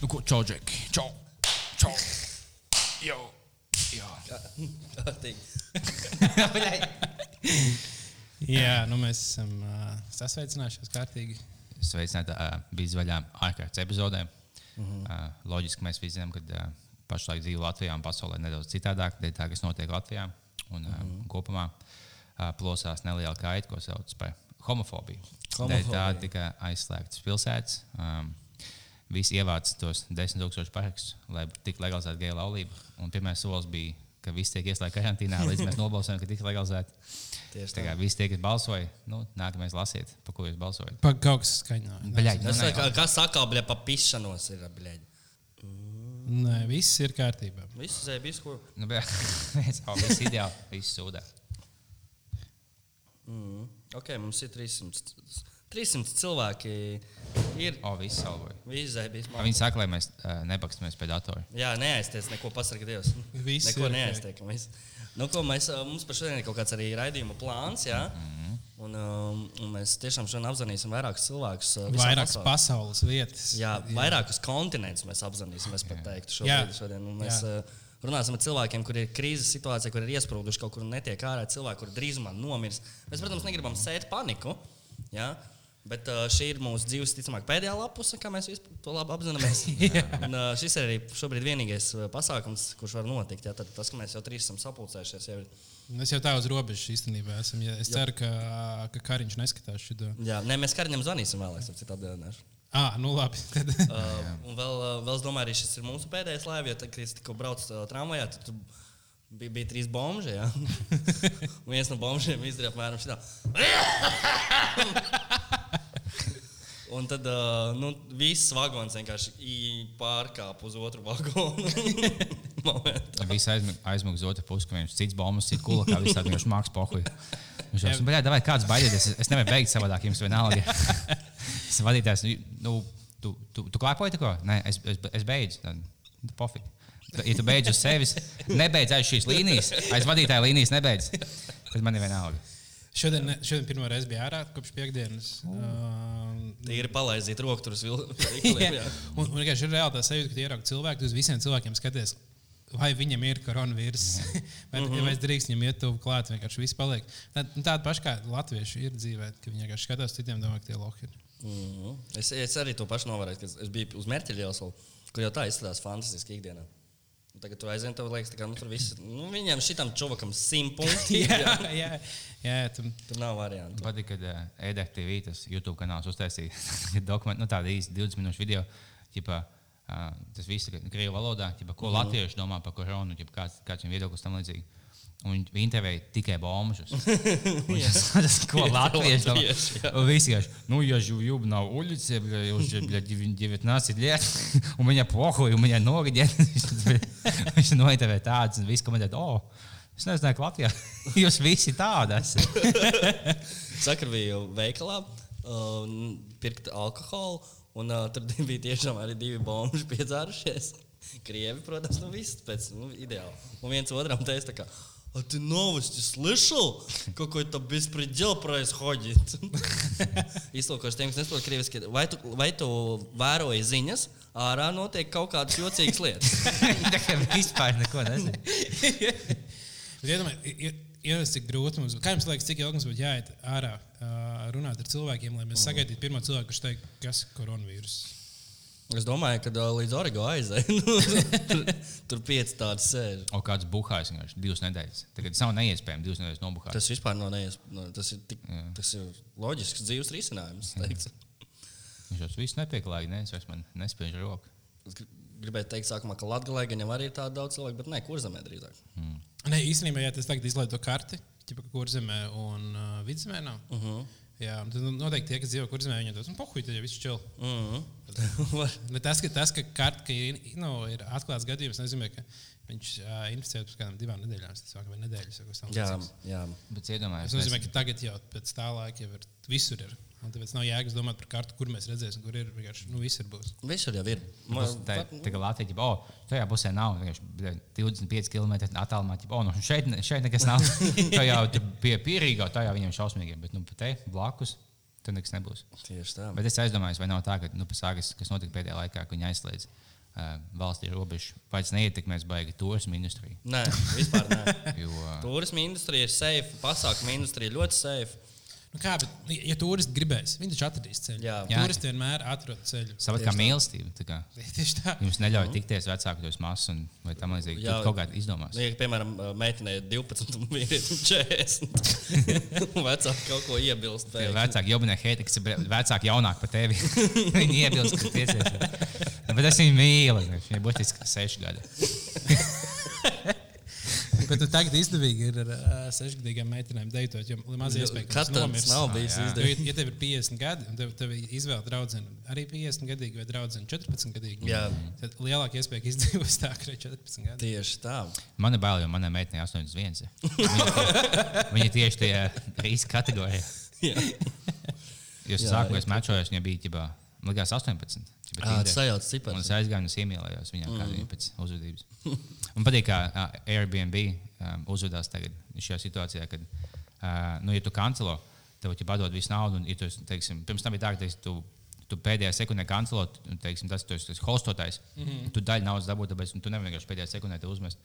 Nu, ko, čau, Džeki. Čau. Čau. Jo. Jo. Jā, nu mēs esam uh, sasveicinājušies kārtīgi. Sveicināti. Uh, bija zvaigžā ārkārtas epizodē. Uh -huh. uh, loģiski mēs visi zinām, ka uh, pašlaik dzīvo Latvijā un pasaulē nedaudz citādāk. Dēļ tā, kas notiek Latvijā. Un uh, uh -huh. kopumā uh, plosās neliela kaita, ko sauc par homofobiju. Dēļ tā tika aizslēgtas pilsētas. Um, Visi ievāca tos 10,000 parakstus, lai tiktu legalizēta geja laulība. Un pirmais solis bija, ka visi tiek ieslēgti karantīnā, līdz mēs nobalsojam, ka tiks legalizēta. Tieši Tā kā visi tie, kas balsoja, nu, nākamais lasiet, pa ko jūs balsojat. Pa, kaut kas. Bļaļ, nu, Tas ne, ir kā sakā, bļa, pa pišanos ir, bļa. Nē, viss ir kārtībā. Visu zēju bisku. nu, bļaļ, viss jau viss ideāli, viss sūdā. Mm. Ok, mums ir 300. 300 cilvēki ir. O, viss salvoja. Viņi saka, lai mēs uh, nepakstamies pie datora. Jā, neaizties, neko pasargā Dievs. Viss neko neaiztiekam. Nu, ko mēs, mums par šodien ir kaut kāds arī raidījuma plāns, jā. Mhm. Mm -hmm. un, um, un mēs tiešām šodien apzināsim vairākus cilvēkus. Vairākas pasaules vietas. Jā, vairākus kontinentus mēs apzināsim. Es pat teiktu, Jā. šodien un mēs Jā. uh, runāsim ar cilvēkiem, kuriem ir krīzes situācija, kur ir iesprūduši kaut kur un netiek ārā. Cilvēki, kuriem drīzumā nomirs. Mēs, protams, negribam sēt paniku. Jā? Bet uh, šī ir mūsu dzīves, ticamāk, pēdējā lapuse, kā mēs to labi apzināmies. un, uh, šis ir arī šobrīd vienīgais pasākums, kurš var notikt. Jā? Tad tas, ka mēs jau trīs esam sapulcējušies, jau ir. Mēs jau tā uz robežas īstenībā esam. Ja es ceru, ka, ka Kariņš neskatās šo. Jā, nē, mēs kariņam zvanīsim vēlāk, ap citu atbildēšu. Ah, nu labi. Tad, Uh, un vēl, vēl es domāju, arī šis ir mūsu pēdējais laivs, jo tad, kad es tikko braucu uh, tramvajā, tad tur bija, bija trīs bomži. Ja? un viens no bombžiem izdarīja apmēram šādu. Un tad uh, nu, viss vagons vienkārši pārkāpa uz otru vagonu. Aizmig- aizmūgs uz otru pusi, ka viņš cits bombas, cits kula, kā visādi viņš māks pohuļ. Viņš jau saka, vai kāds baidieties, es nevaru beigt savādāk, jums vienalga. Es vadītājs, nu, tu, tu, tu klāpoji tikko? Nē, es, es, es beidzu. Tad, nu, pofīgi. Ja tu beidz uz sevis, nebeidz aiz šīs līnijas, aiz vadītāja līnijas nebeidz. Tad man ir vienalga. šodien, šodien pirmo reizi bija ārā kopš piekdienas. Uh, Tīri palaizīt uz jā. vilcienu. un, un vienkārši ir reāli tā sajūta, ka ieraugot cilvēku, tu uz visiem cilvēkiem skaties. Vai viņam ir koronavīrs, vai mm -hmm. es drīkstu viņam iet tuvu klāt, vienkārši viss paliek. Tā, tāda paša kā latvieši ir dzīvē, ka viņi vienkārši skatās citiem, domā, ka tie lohi ir. Mm -hmm. es, es arī to pašu novēroju, ka es biju uz Mērķa ielas, kur jau tā izskatās fantastiski ikdienā. Tagad tu aizvien, tev liekas, ka nu, tur viss, nu, viņam šitam čovakam simt punkti. jā, jā. jā, tu, Tur nav variantu. Patīk, kad uh, EDTV, tas YouTube kanāls uztaisīja dokumentu, nu, tādu īstu 20 minūšu video. Ķipa, uh, tas viss ir krievu valodā, ķipa, ko mm -hmm. latvieši domā par koronu, ķipa, kāds, kāds viņam viedoklis tam līdzīgi. Un viņi- viņi intervēja tikai bombžus. Tas, ko latvieši domā. Latvieši, jā. Un Visi vienkārši, nu, я живу на улице, бля, уже бля, 19 лет, у меня похуй, у меня ноги нет. Viņš nointervēja tādus, un viss komentē, o, oh, es nezināju, ka Latvijā jūs visi tādi esat. Sakar bija veikalā, uh, pirkt alkoholu, un uh, tur bija tiešām arī divi bombi piedzārušies. Krievi, protams, nu viss pēc nu, ideāla. Un viens otram teica, tā kā, а ты новости слышал? Какой-то беспредел происходит. Izlūkošu tiem, kas nesaprot krieviski, vai tu, vai tu vēroji ziņas, ārā notiek kaut kādas jocīgas lietas. Tā kā vispār neko nezinu. Iedomājies, cik grūti mums būtu. Kā jums liekas, cik ilgi mums būtu jāiet ārā, runāt ar cilvēkiem, lai mēs sagaidītu pirmo cilvēku, kurš teiks, kas ir koronavīruss? Es domāju, ka līdz Origo aizēju. Nu, tur, tur pieci tādi sēž. O kāds buhājs vienkārši divas nedēļas. Tagad tas nav neiespējami divas nedēļas nobuhāt. Tas vispār nav neiespējams. No, tas, ir tik, Jā. tas ir loģisks dzīves risinājums. Viņš jau visu nepieklājīgi, ne, es vairs man nespēju roku. Gribēju teikt, sākumā, ka Latvijā gan jau arī ir tāda daudz cilvēku, bet nē, kur zemē drīzāk. Nē, īstenībā, ja tas tagad izlaiž to karti, ķipa, kur zemē un uh, vidzemē nav. Uh Mhm. -huh. Jā, un tad noteikti tie, kas dzīvo kur zemē, viņiem tas ir pohuļ, tad jau viss čil. Mm Bet tas, ka, tas, ka karta ka ir, nu, ir atklāts gadījums, nozīmē, ka viņš uh, inficēja pēc kādām divām nedēļām. Tas sākam vai nedēļas. vai kas tam jā, jā. Bet Tas iedomājieties, nozīmē, ka tagad jau pēc tā laika jau ir visur. Ir. Un tāpēc nav jēgas domāt par kartu, kur mēs redzēsim, kur ir. Vienkārši nu, visur būs. Visur jau ir. Tā, Man- tā kā Latvija jau oh, tajā pusē nav vienkārši, bļa, 25 km attālumā. ķipa, Oh, nu šeit, šeit nekas nav. Tā jau pie pierīgā, tā jau viņam šausmīgi. Bet nu, te blakus Tur nekas nebūs. Tieši tā. Bet es aizdomājos, vai nav tā, ka nu, pasākas, kas notika pēdējā laikā, kad viņi aizslēdz uh, valstī robežu, vai tas neietekmēs baigi turismu industriju. Nē, vispār nē. Jo, uh, Turisma industrija ir safe, pasākuma industrija ļoti safe. Nu kā, bet, ja turisti gribēs, viņi taču atradīs ceļu. Jā. Jā. Turisti vienmēr atrod ceļu. Savat kā mīlestība. tā Kā, Tieši tā. jums neļauj tikties vecāku tos masus un vai tam līdzīgi. Jā. Kaut kādā izdomās. Nu, ja, piemēram, meitenei ir 12 un vīrietim 40. un vecāki kaut ko iebilst. Tie vecāki jau bija heiti, kas ir vecāki jaunāki par tevi. viņi iebilst, ka tiecies. Bet es viņu mīlu. Viņai tikai seši gadi. Bet nu, tagad izdevīgi ir ar uh, sešgadīgām meitenēm deitot, jo maz iespēja, ka Kad tas tas nomirs. nav bijis jā. Jo, izdevīgi? ja- ja tev ir 50 gadi, un tev, tev izvēle draudzene arī 50 gadīgi vai draudzene 14 gadīgi, Jā. tad lielāka iespēja, ka izdzīvos tā, ka ir 14 gadi. Tieši tā. Man ir bail, jo manai meitenei 81. Viņa, tie- viņa tieši tajā riska kategorijā. Jā. Jo Jā, sākumā jā, es mečojos, viņa bija ģibā, man liekas, 18. Ģipa Ah, Tinder. tas sajauc Un cipars. es aizgāju un es iemīlējos viņā, kā viņa pēc uzvedības. Man patīk, kā Airbnb um, uzvedās tagad šajā situācijā, kad, uh, nu, ja tu kancelo, tev jau padod visu naudu, un, ja tu, teiksim, pirms tam bija tā, ka teiksim, tu, tu pēdējā sekundē kancelo, un, teiksim, tas esi tas hostotājs, mm -hmm. tu daļu naudas dabū, tāpēc tu nevari vienkārši pēdējā sekundē te uzmest.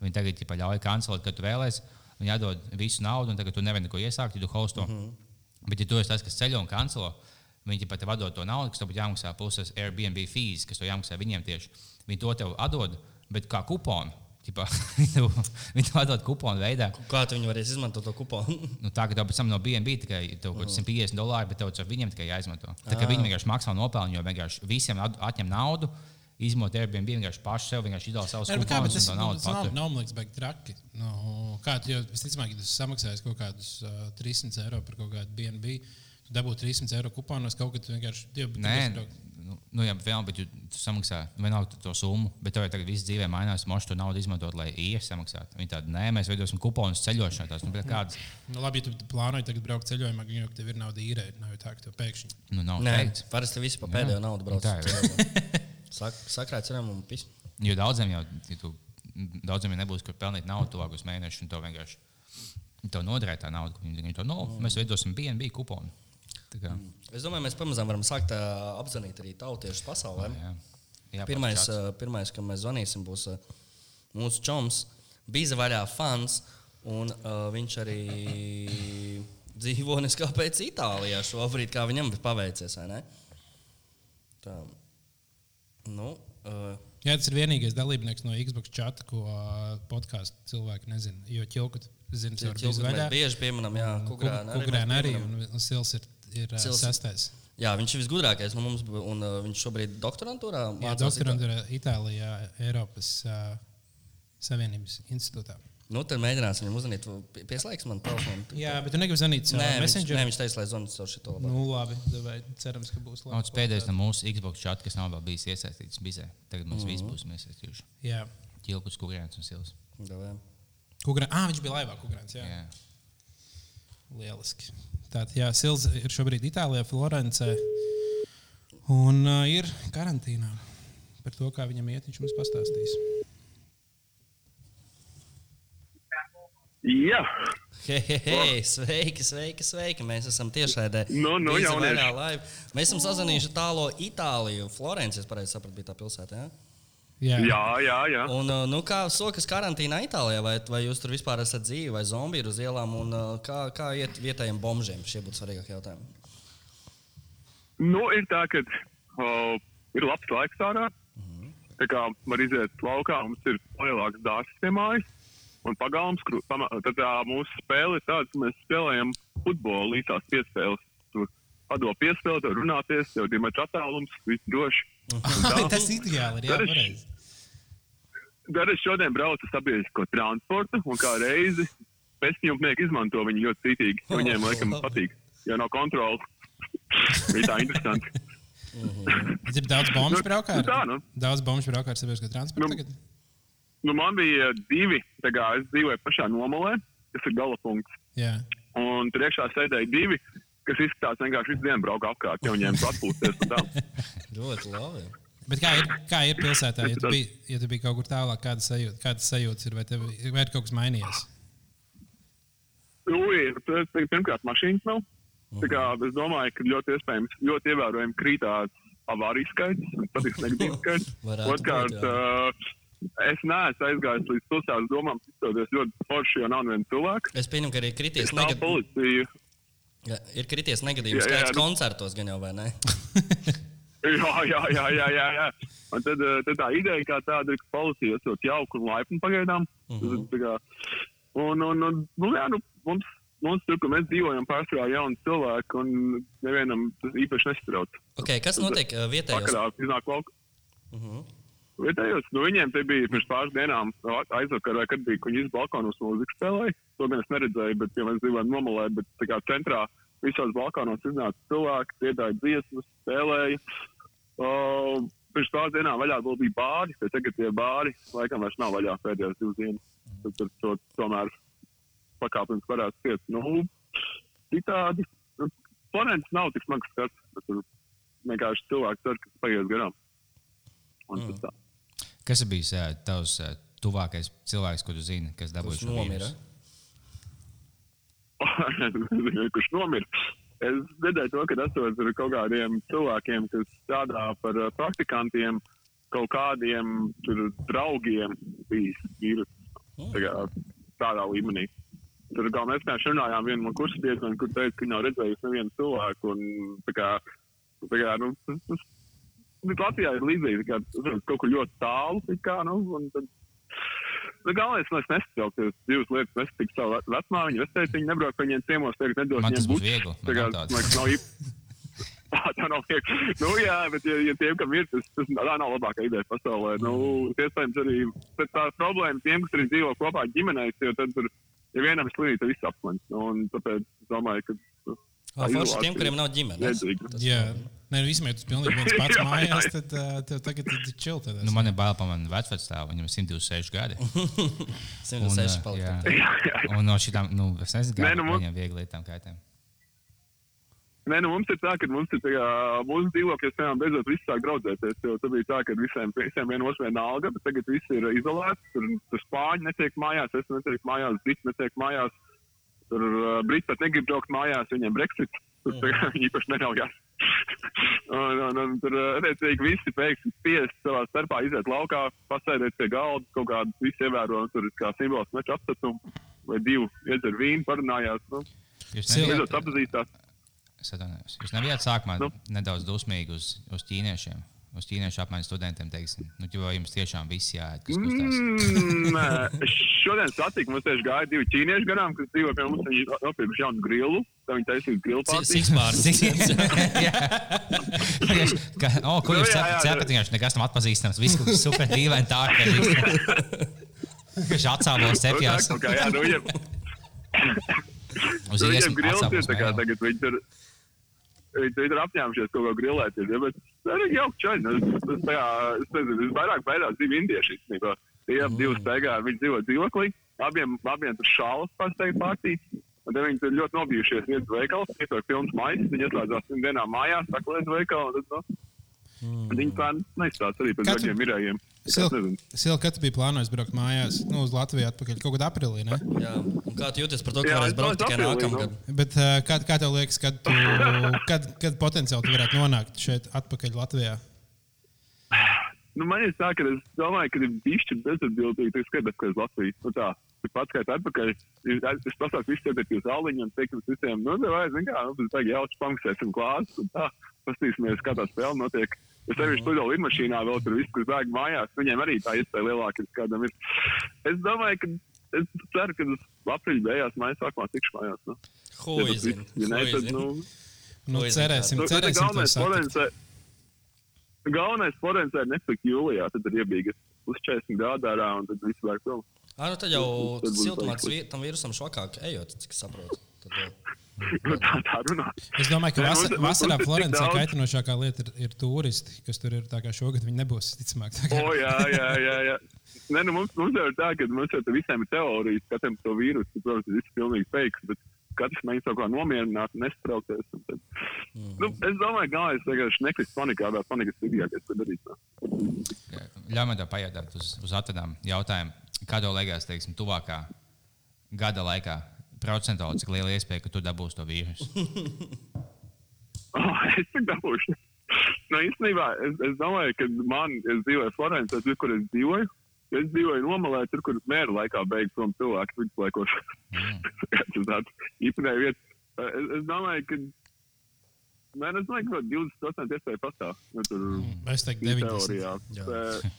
Viņi tagad ķipa, ļauj kancelot, kad tu vēlēsies, un jādod visu naudu, un tagad tu nevari neko iesākt, ja tu hosto. Mm -hmm. Bet, ja tu esi tas, kas ceļo un kancelo, viņi pat tev atdod to naudu, kas tev būtu jāmaksā puses Airbnb fees, kas tev jāmaksā viņiem tieši. Viņi to tev atdod, bet kā kuponu. Viņi tev atdod kuponu veidā. Kā tu varēsi izmantot to kuponu? Nu, tā kā tev pēc tam no BNB tikai tev kaut kāds 150 dolāri, bet tev ar viņiem tikai jāizmanto. Tā kā viņi vienkārši maksā nopelnu, jo vienkārši visiem at- atņem naudu, izmanto Airbnb vienkārši paši sev, vienkārši izdala savus bet bet kuponus tas, to tas nav, patur. nav man liekas, baigi traki. Nu, kā tu jau visticamāk, ja tu samaksāsi kaut kādus uh, 300 eiro par kaut kādu BNB, tu dabūji 300 eiro kuponos, kaut kad tu vienkārši. Jā, tu Nē, nu, nu jā, vēl, bet tu, tu samaksā vienalga to summu, bet tev jau tagad viss dzīvē mainās. Mošu to naudu izmantot, lai īsi samaksātu. Viņi tādi, nē, mēs veidosim kuponus ceļošanai. Tās, nu, bet kādas, Nu, labi, ja tu plānoji tagad braukt ceļojumā, gan jau tev ir nauda īrēt, nav jau tā, ka tev pēkšņi. nu, nav Nē, teikts. parasti visi pa pēdējo naudu brauc. Tā ir. Sak, sakrāts ceram un pis. Jo daudziem jau, ja tu, daudziem jau nebūs, kur pelnīt naudu tuvākos mēnešus, un to vienkārši to noderē tā nauda. ka Viņi to, no, mēs veidosim BNB kuponu. Tā kā, Es domāju, mēs pamazām varam sākt ā, apzvanīt arī tautiešus pasaulē. jā. Jā, Pirmais, pats čats. ā, pirmais, kam mēs zvanīsim, būs ā, mūsu čoms, bija vaļā fans. Un, uh, viņš arī dzīvo neskāpēc Itālijā šobrīd, kā viņam ir paveicies. Tā. Nu, uh, Jā, tas ir vienīgais dalībnieks no Xbox chata, ko uh, podkāstu cilvēki nezina. Jo ķilku zina, visu mēs vaļā. bieži pieminam, jā, Kukurēnu arī Kukurēna mēs arī, un Sils ir, ir uh, Sils- sestais. jā, viņš ir visgudrākais no mums, un uh, viņš šobrīd doktorantūrā Jā, doktorantūra Itālijā, Eiropas uh, Savienības institūtā. Nu, tad mēģināsim viņam uzzvanīt. Pie- Pieslēgs man telefonu. Jā, bet tu negribi zvanīt Nē, caur viņš, Messenger. nē, viņš teica, lai zvanu caur šo labu. Nu, labi, davai, cerams, ka būs labi. tas pēdējais no mūsu Xbox chata, kas nav vēl bijis iesaistīts bizē. Tagad mums mm -hmm. visi būs iesaistījuši. Jā. Ķilpus, kurienes un sils. Kukurēns. Ah, viņš bija laivā, Kukurēns. Jā. Jā. Lieliski. Tātad, jā, Sils ir šobrīd Itālijā, Florencē. Un uh, ir karantīnā. Par to, kā viņam iet, viņš mums pastāstīs. Jā, Hei, hei, hei, sveiki, sveiki, sveiki. Mēs esam tiešraidē. Nu, nu, vaļā live. Mēs esam sazvanījuši tālo Itāliju, Florencijas, pareizi sapratu, bija tā pilsēta. Ja? Jā, jā, jā. jā. Un, uh, nu, kā sokas karantīnā Itālijā, vai, vai jūs tur vispār esat dzīvi, vai zombiji ir uz ielām, un uh, kā, kā iet vietējiem bombžiem? Šie būtu svarīgākie jautājumi. Nu, ir tā, ka uh, ir labs laiks ārā. Tā kā var iziet laukā, mums ir lielāks dārsts pie mājas. Un pagalms, tad tā mūsu spēle ir tāda, ka mēs spēlējam futbolu līdzās piespēles. Tur padod piespēli, tur runāties, jau ir metrs attālums, viss droši. Tas ideāli. ir, Jā, Tad es- pareizi. Tad es šodien braucu ar sabiedrisko transportu, un kā reizi pēcņumnieki izmanto viņu ļoti cītīgi. Viņiem, laikam, patīk, jo nav kontrols. Bija tā interesanti. Ir daudz bombu Nu, braukā. nu tā, nu. Daudz bombu braukā ar sabiedrisko transportu. Nu, tagad? Nu, man bija divi, kā es dzīvoju pašā nomalē, kas ir gala punkts. Jā. Un tur iekšā sēdēja divi, kas izskatās vienkārši visu dienu braukt apkārt, jo viņiem tur atpūsties. un tā. Ļoti labi. Bet kā ir, kā ir pilsētā? Ja tu, biji, ja tu biji kaut kur tālāk, kāda sajūta, kādas sajūtas ir? Vai, tev, vai ir kaut kas mainījies? Nu, ir, pirmkārt, mašīnas nav. Tā kā es domāju, ka ļoti iespējams, ļoti ievērojami krītās avārijas skaits, patiks negatīvs skaits. Otrkārt, būt, es neesmu aizgājis līdz pilsētas domām, izstāties ļoti forši, jo nav neviena cilvēka. Es pieņemu, ka arī krities Tā negadījums. policija. Ja, ir krities negadījums Jā, jā, skaits nu- koncertos, gan jau vai ne? Jā, jā, jā, jā, jā, jā. Un tad, uh, tad tā ideja kā tāda ir, ka policija esot jauka un laipna pagaidām. Uh Mhm. -huh. un, un, un, nu, jā, nu, mums, mums tur, kur mēs dzīvojam, pārsvarā jauni cilvēki, un nevienam tas īpaši nestrauc. Okay, kas notiek uh, vietējos? Vakarā iznāk laukā. Uh -huh. Vietējos, nu, viņiem te bija pirms pāris dienām aizvakarā, kad bija kuņģis balkonos mūzikas spēlēja. To gan es neredzēju, bet, ja mēs dzīvojam nomalē, bet tā kā centrā visos balkonos iznāca cilvēki, dziedāja dziesmas, spēlēja. Uh, pirms pāris dienām vaļā vēl bija bāri, bet tagad tie bāri laikam vairs nav vaļā pēdējās divas dienas. Tad tur to tomēr pakāpienas varētu ciet. Nu, citādi, nu, Florence nav tik smags skats, bet tur vienkārši cilvēki cer, ka tas paies garām. Un Mm. tas tā. Kas ir bijis uh, tavs uh, tuvākais cilvēks, ko tu zini, kas dabūjis šo nomira? vīrusu? kurš nomira. Es dzirdēju to, ka esot ar kaut kādiem cilvēkiem, kas strādā par uh, praktikantiem, kaut kādiem tur draugiem bijis vīrus. Tā kā tādā līmenī. Tur kā mēs kā runājām, viena no kursa biedriem, kur teica, ka nav redzējusi nevienu cilvēku. Un, tā kā, tā kā, nu, tas, tas, Latvijā ir līdzīgi, ka kaut kur ļoti tālu. tā Kā, nu, un tad, nu, galvenais, lai es nesatrauktos, divas lietas nesatiktu savu ve- vecmā, viņa vecēta, viņa nebrauc pa viņiem ciemos, Man tas viņiem bučus. viegli, Tā kā, man liekas, nav īpaši. Tā nav viegli. Nu, jā, bet, ja, ja tiem, kam ir, tas, tas tā nav labākā ideja pasaulē. Nu, iespējams, arī tā problēma tiem, kas arī dzīvo kopā ģimenēs, jo tad tur, ja vienam ir slimība, tad viss apslēdz. Nu, un tāpēc es domāju, ka Ah, Forši tiem, kuriem nav ģimenes. Jā, Nē, nu, vismaz tas pilnīgi viens pats Jā, jā, mājās, jā. tad uh, tev tagad ir čilta. Nu, man ir bail par manu vecvecāku, viņam ir 126 gadi. 106 Un, uh, palika. jā. Jā. Un no šitām, nu, es nezinu, kā nu, mums- viņam viegli lietām kaitēm. Nē, nu mums ir tā, ka mums ir tā mūsu dzīvokļos, piemēram, beidzot viss sāk draudzēties. Jo tas bija tā, ka visiem, visiem viena otrs viena alga, bet tagad viss ir izolēts. Tur, tur spāņi netiek mājās, es netiek mājās, briti netiek mājās. Tur uh, briti pat negrib braukt mājās, viņiem Brexit. Tur viņi īpaši neļaujās. un, un, un tur, uh, attiecīgi, visi pēkšņi spiest savā starpā iziet laukā, pasēdēt pie galda, kaut kādu visu ievēro, un tur ir kā simbols meču apstatumu, vai divu iedzer vīnu, parunājās. Nu, Jūs nebijāt, apzīstās. es atvainojos. Jūs nebijāt sākumā Nu. nedaudz dusmīgi uz, uz ķīniešiem, uz ķīniešu apmaiņas studentiem, teiksim, nu, jo jums tiešām viss jāēd, kas kustās. Mm, es šodien satiku, mums tieši gāja divi ķīnieši garām, kas dzīvo pie mums. Viņi nopirkuši jaunu grilu, tā viņi taisīja grilu? Kā, oh, ko Nu, jūs jā, cepat? jā, Cepat vienkārši nekas nav atpazīstams. Viss kaut kas super dīvaini tā, ka viņš nu, viņiem, Uz nu, iesmu tagad. Viņi tur, viņi tur ir apņēmušies kaut ko grilēt. Ja, bet tā ir jauka čaļa. Nu, tas tā kā, es nezinu, es vairāk baidās divi indieši. īstenībā. Tie ap divi staigā, viņi dzīvo dzīvoklī. Abiem, abiem tur šālas pārsteigts pārtīts. Un tad viņi tur ļoti nobijušies iet uz veikalu, ietver pilns maisa, viņi ieslēdzās pirms dienām mājās, saklēs veikalu. un Tad, nu, Viņi tā neizstāsta arī par Kā tu- dažiem mirējiem. Es Sil, nezinu. Sil, kad tu biji plānojis braukt mājās, nu, uz Latviju atpakaļ kaut kad aprīlī, ne? Jā, un kā tu jūties par to, ka varēs braukt tikai nākamgad? Bet uh, kā, kā tev liekas, kad, tu, kad, kad potenciāli tu varētu nonākt šeit atpakaļ Latvijā? Nu, man ir tā, ka es domāju, ka ir bijusi bezatbildīgi, ka skatās, ka uz Latviju. Nu, tā, tu pats kā atpakaļ, es pasāku visu cietēt jūs aliņu un teikt jums visiem, nu, vai, zin kā, nu, tas tagad jauks pamaksēsim klāsts un tā, pastīsimies, kā tā spēle notiek. Es sevišķi studio lidmašīnā vēl tur viss, kas bēg mājās, viņiem arī tā iespēja lielāka, kas kādam ir. Es domāju, ka es ceru, ka uz aprīļa beigās mājas sākumā tikšu mājās. Nu. Tas viss- ja ne, tad, nu, Nu, cerēsim, Nu, cerēsim, to galvenais satikt. Florencē- Galvenais Florencē ir nepalikt jūlijā, tad ir iebīga uz 40 grādu ārā un tad viss vērk prom. Ah, nu tad jau vi- tam vīrusam švakāk ejot, cik saprotu. Tad jau- Nu, tā, tā runā. Es domāju, ka vasar, vasarā ir Florencē kaitinošākā lieta ir, ir turisti, kas tur ir. Tā kā šogad viņi nebūs, ticamāk. O, jā, jā, jā. jā. Nē, nu, mums, mums jau ir tā, ka mums jau te visiem ir teorijas, katram to vīrusu, ka, protams, tas viss ir pilnīgi fake, bet katrs mēģina kaut kā nomierināt, nestraukties. un Tad, nu, es domāju, ka ir vienkārši nekrist panikā, bet panikas ir īgākais, ko darīt. nu. Ļauj man pajautāt uz, uz atvedām jautājumu. Kā tev liekas, teiksim, tuvākā gada laikā procentuāli, cik liela iespēja, ka tu dabūsi to vīrusu? Oh, es tik dabūšu. Nu, īstenībā es, es domāju, ka man, es dzīvoju Florencē, tur, kur es dzīvoju. Es dzīvoju nomalē, tur, kur mēra laikā beigas prom cilvēku viduslaikos. Tas ir tāds īpatnēji vietas. Es, es domāju, ka. Nē, es domāju, ka 20% iespēja pastāv. Nu, tur Es teiktu, 90.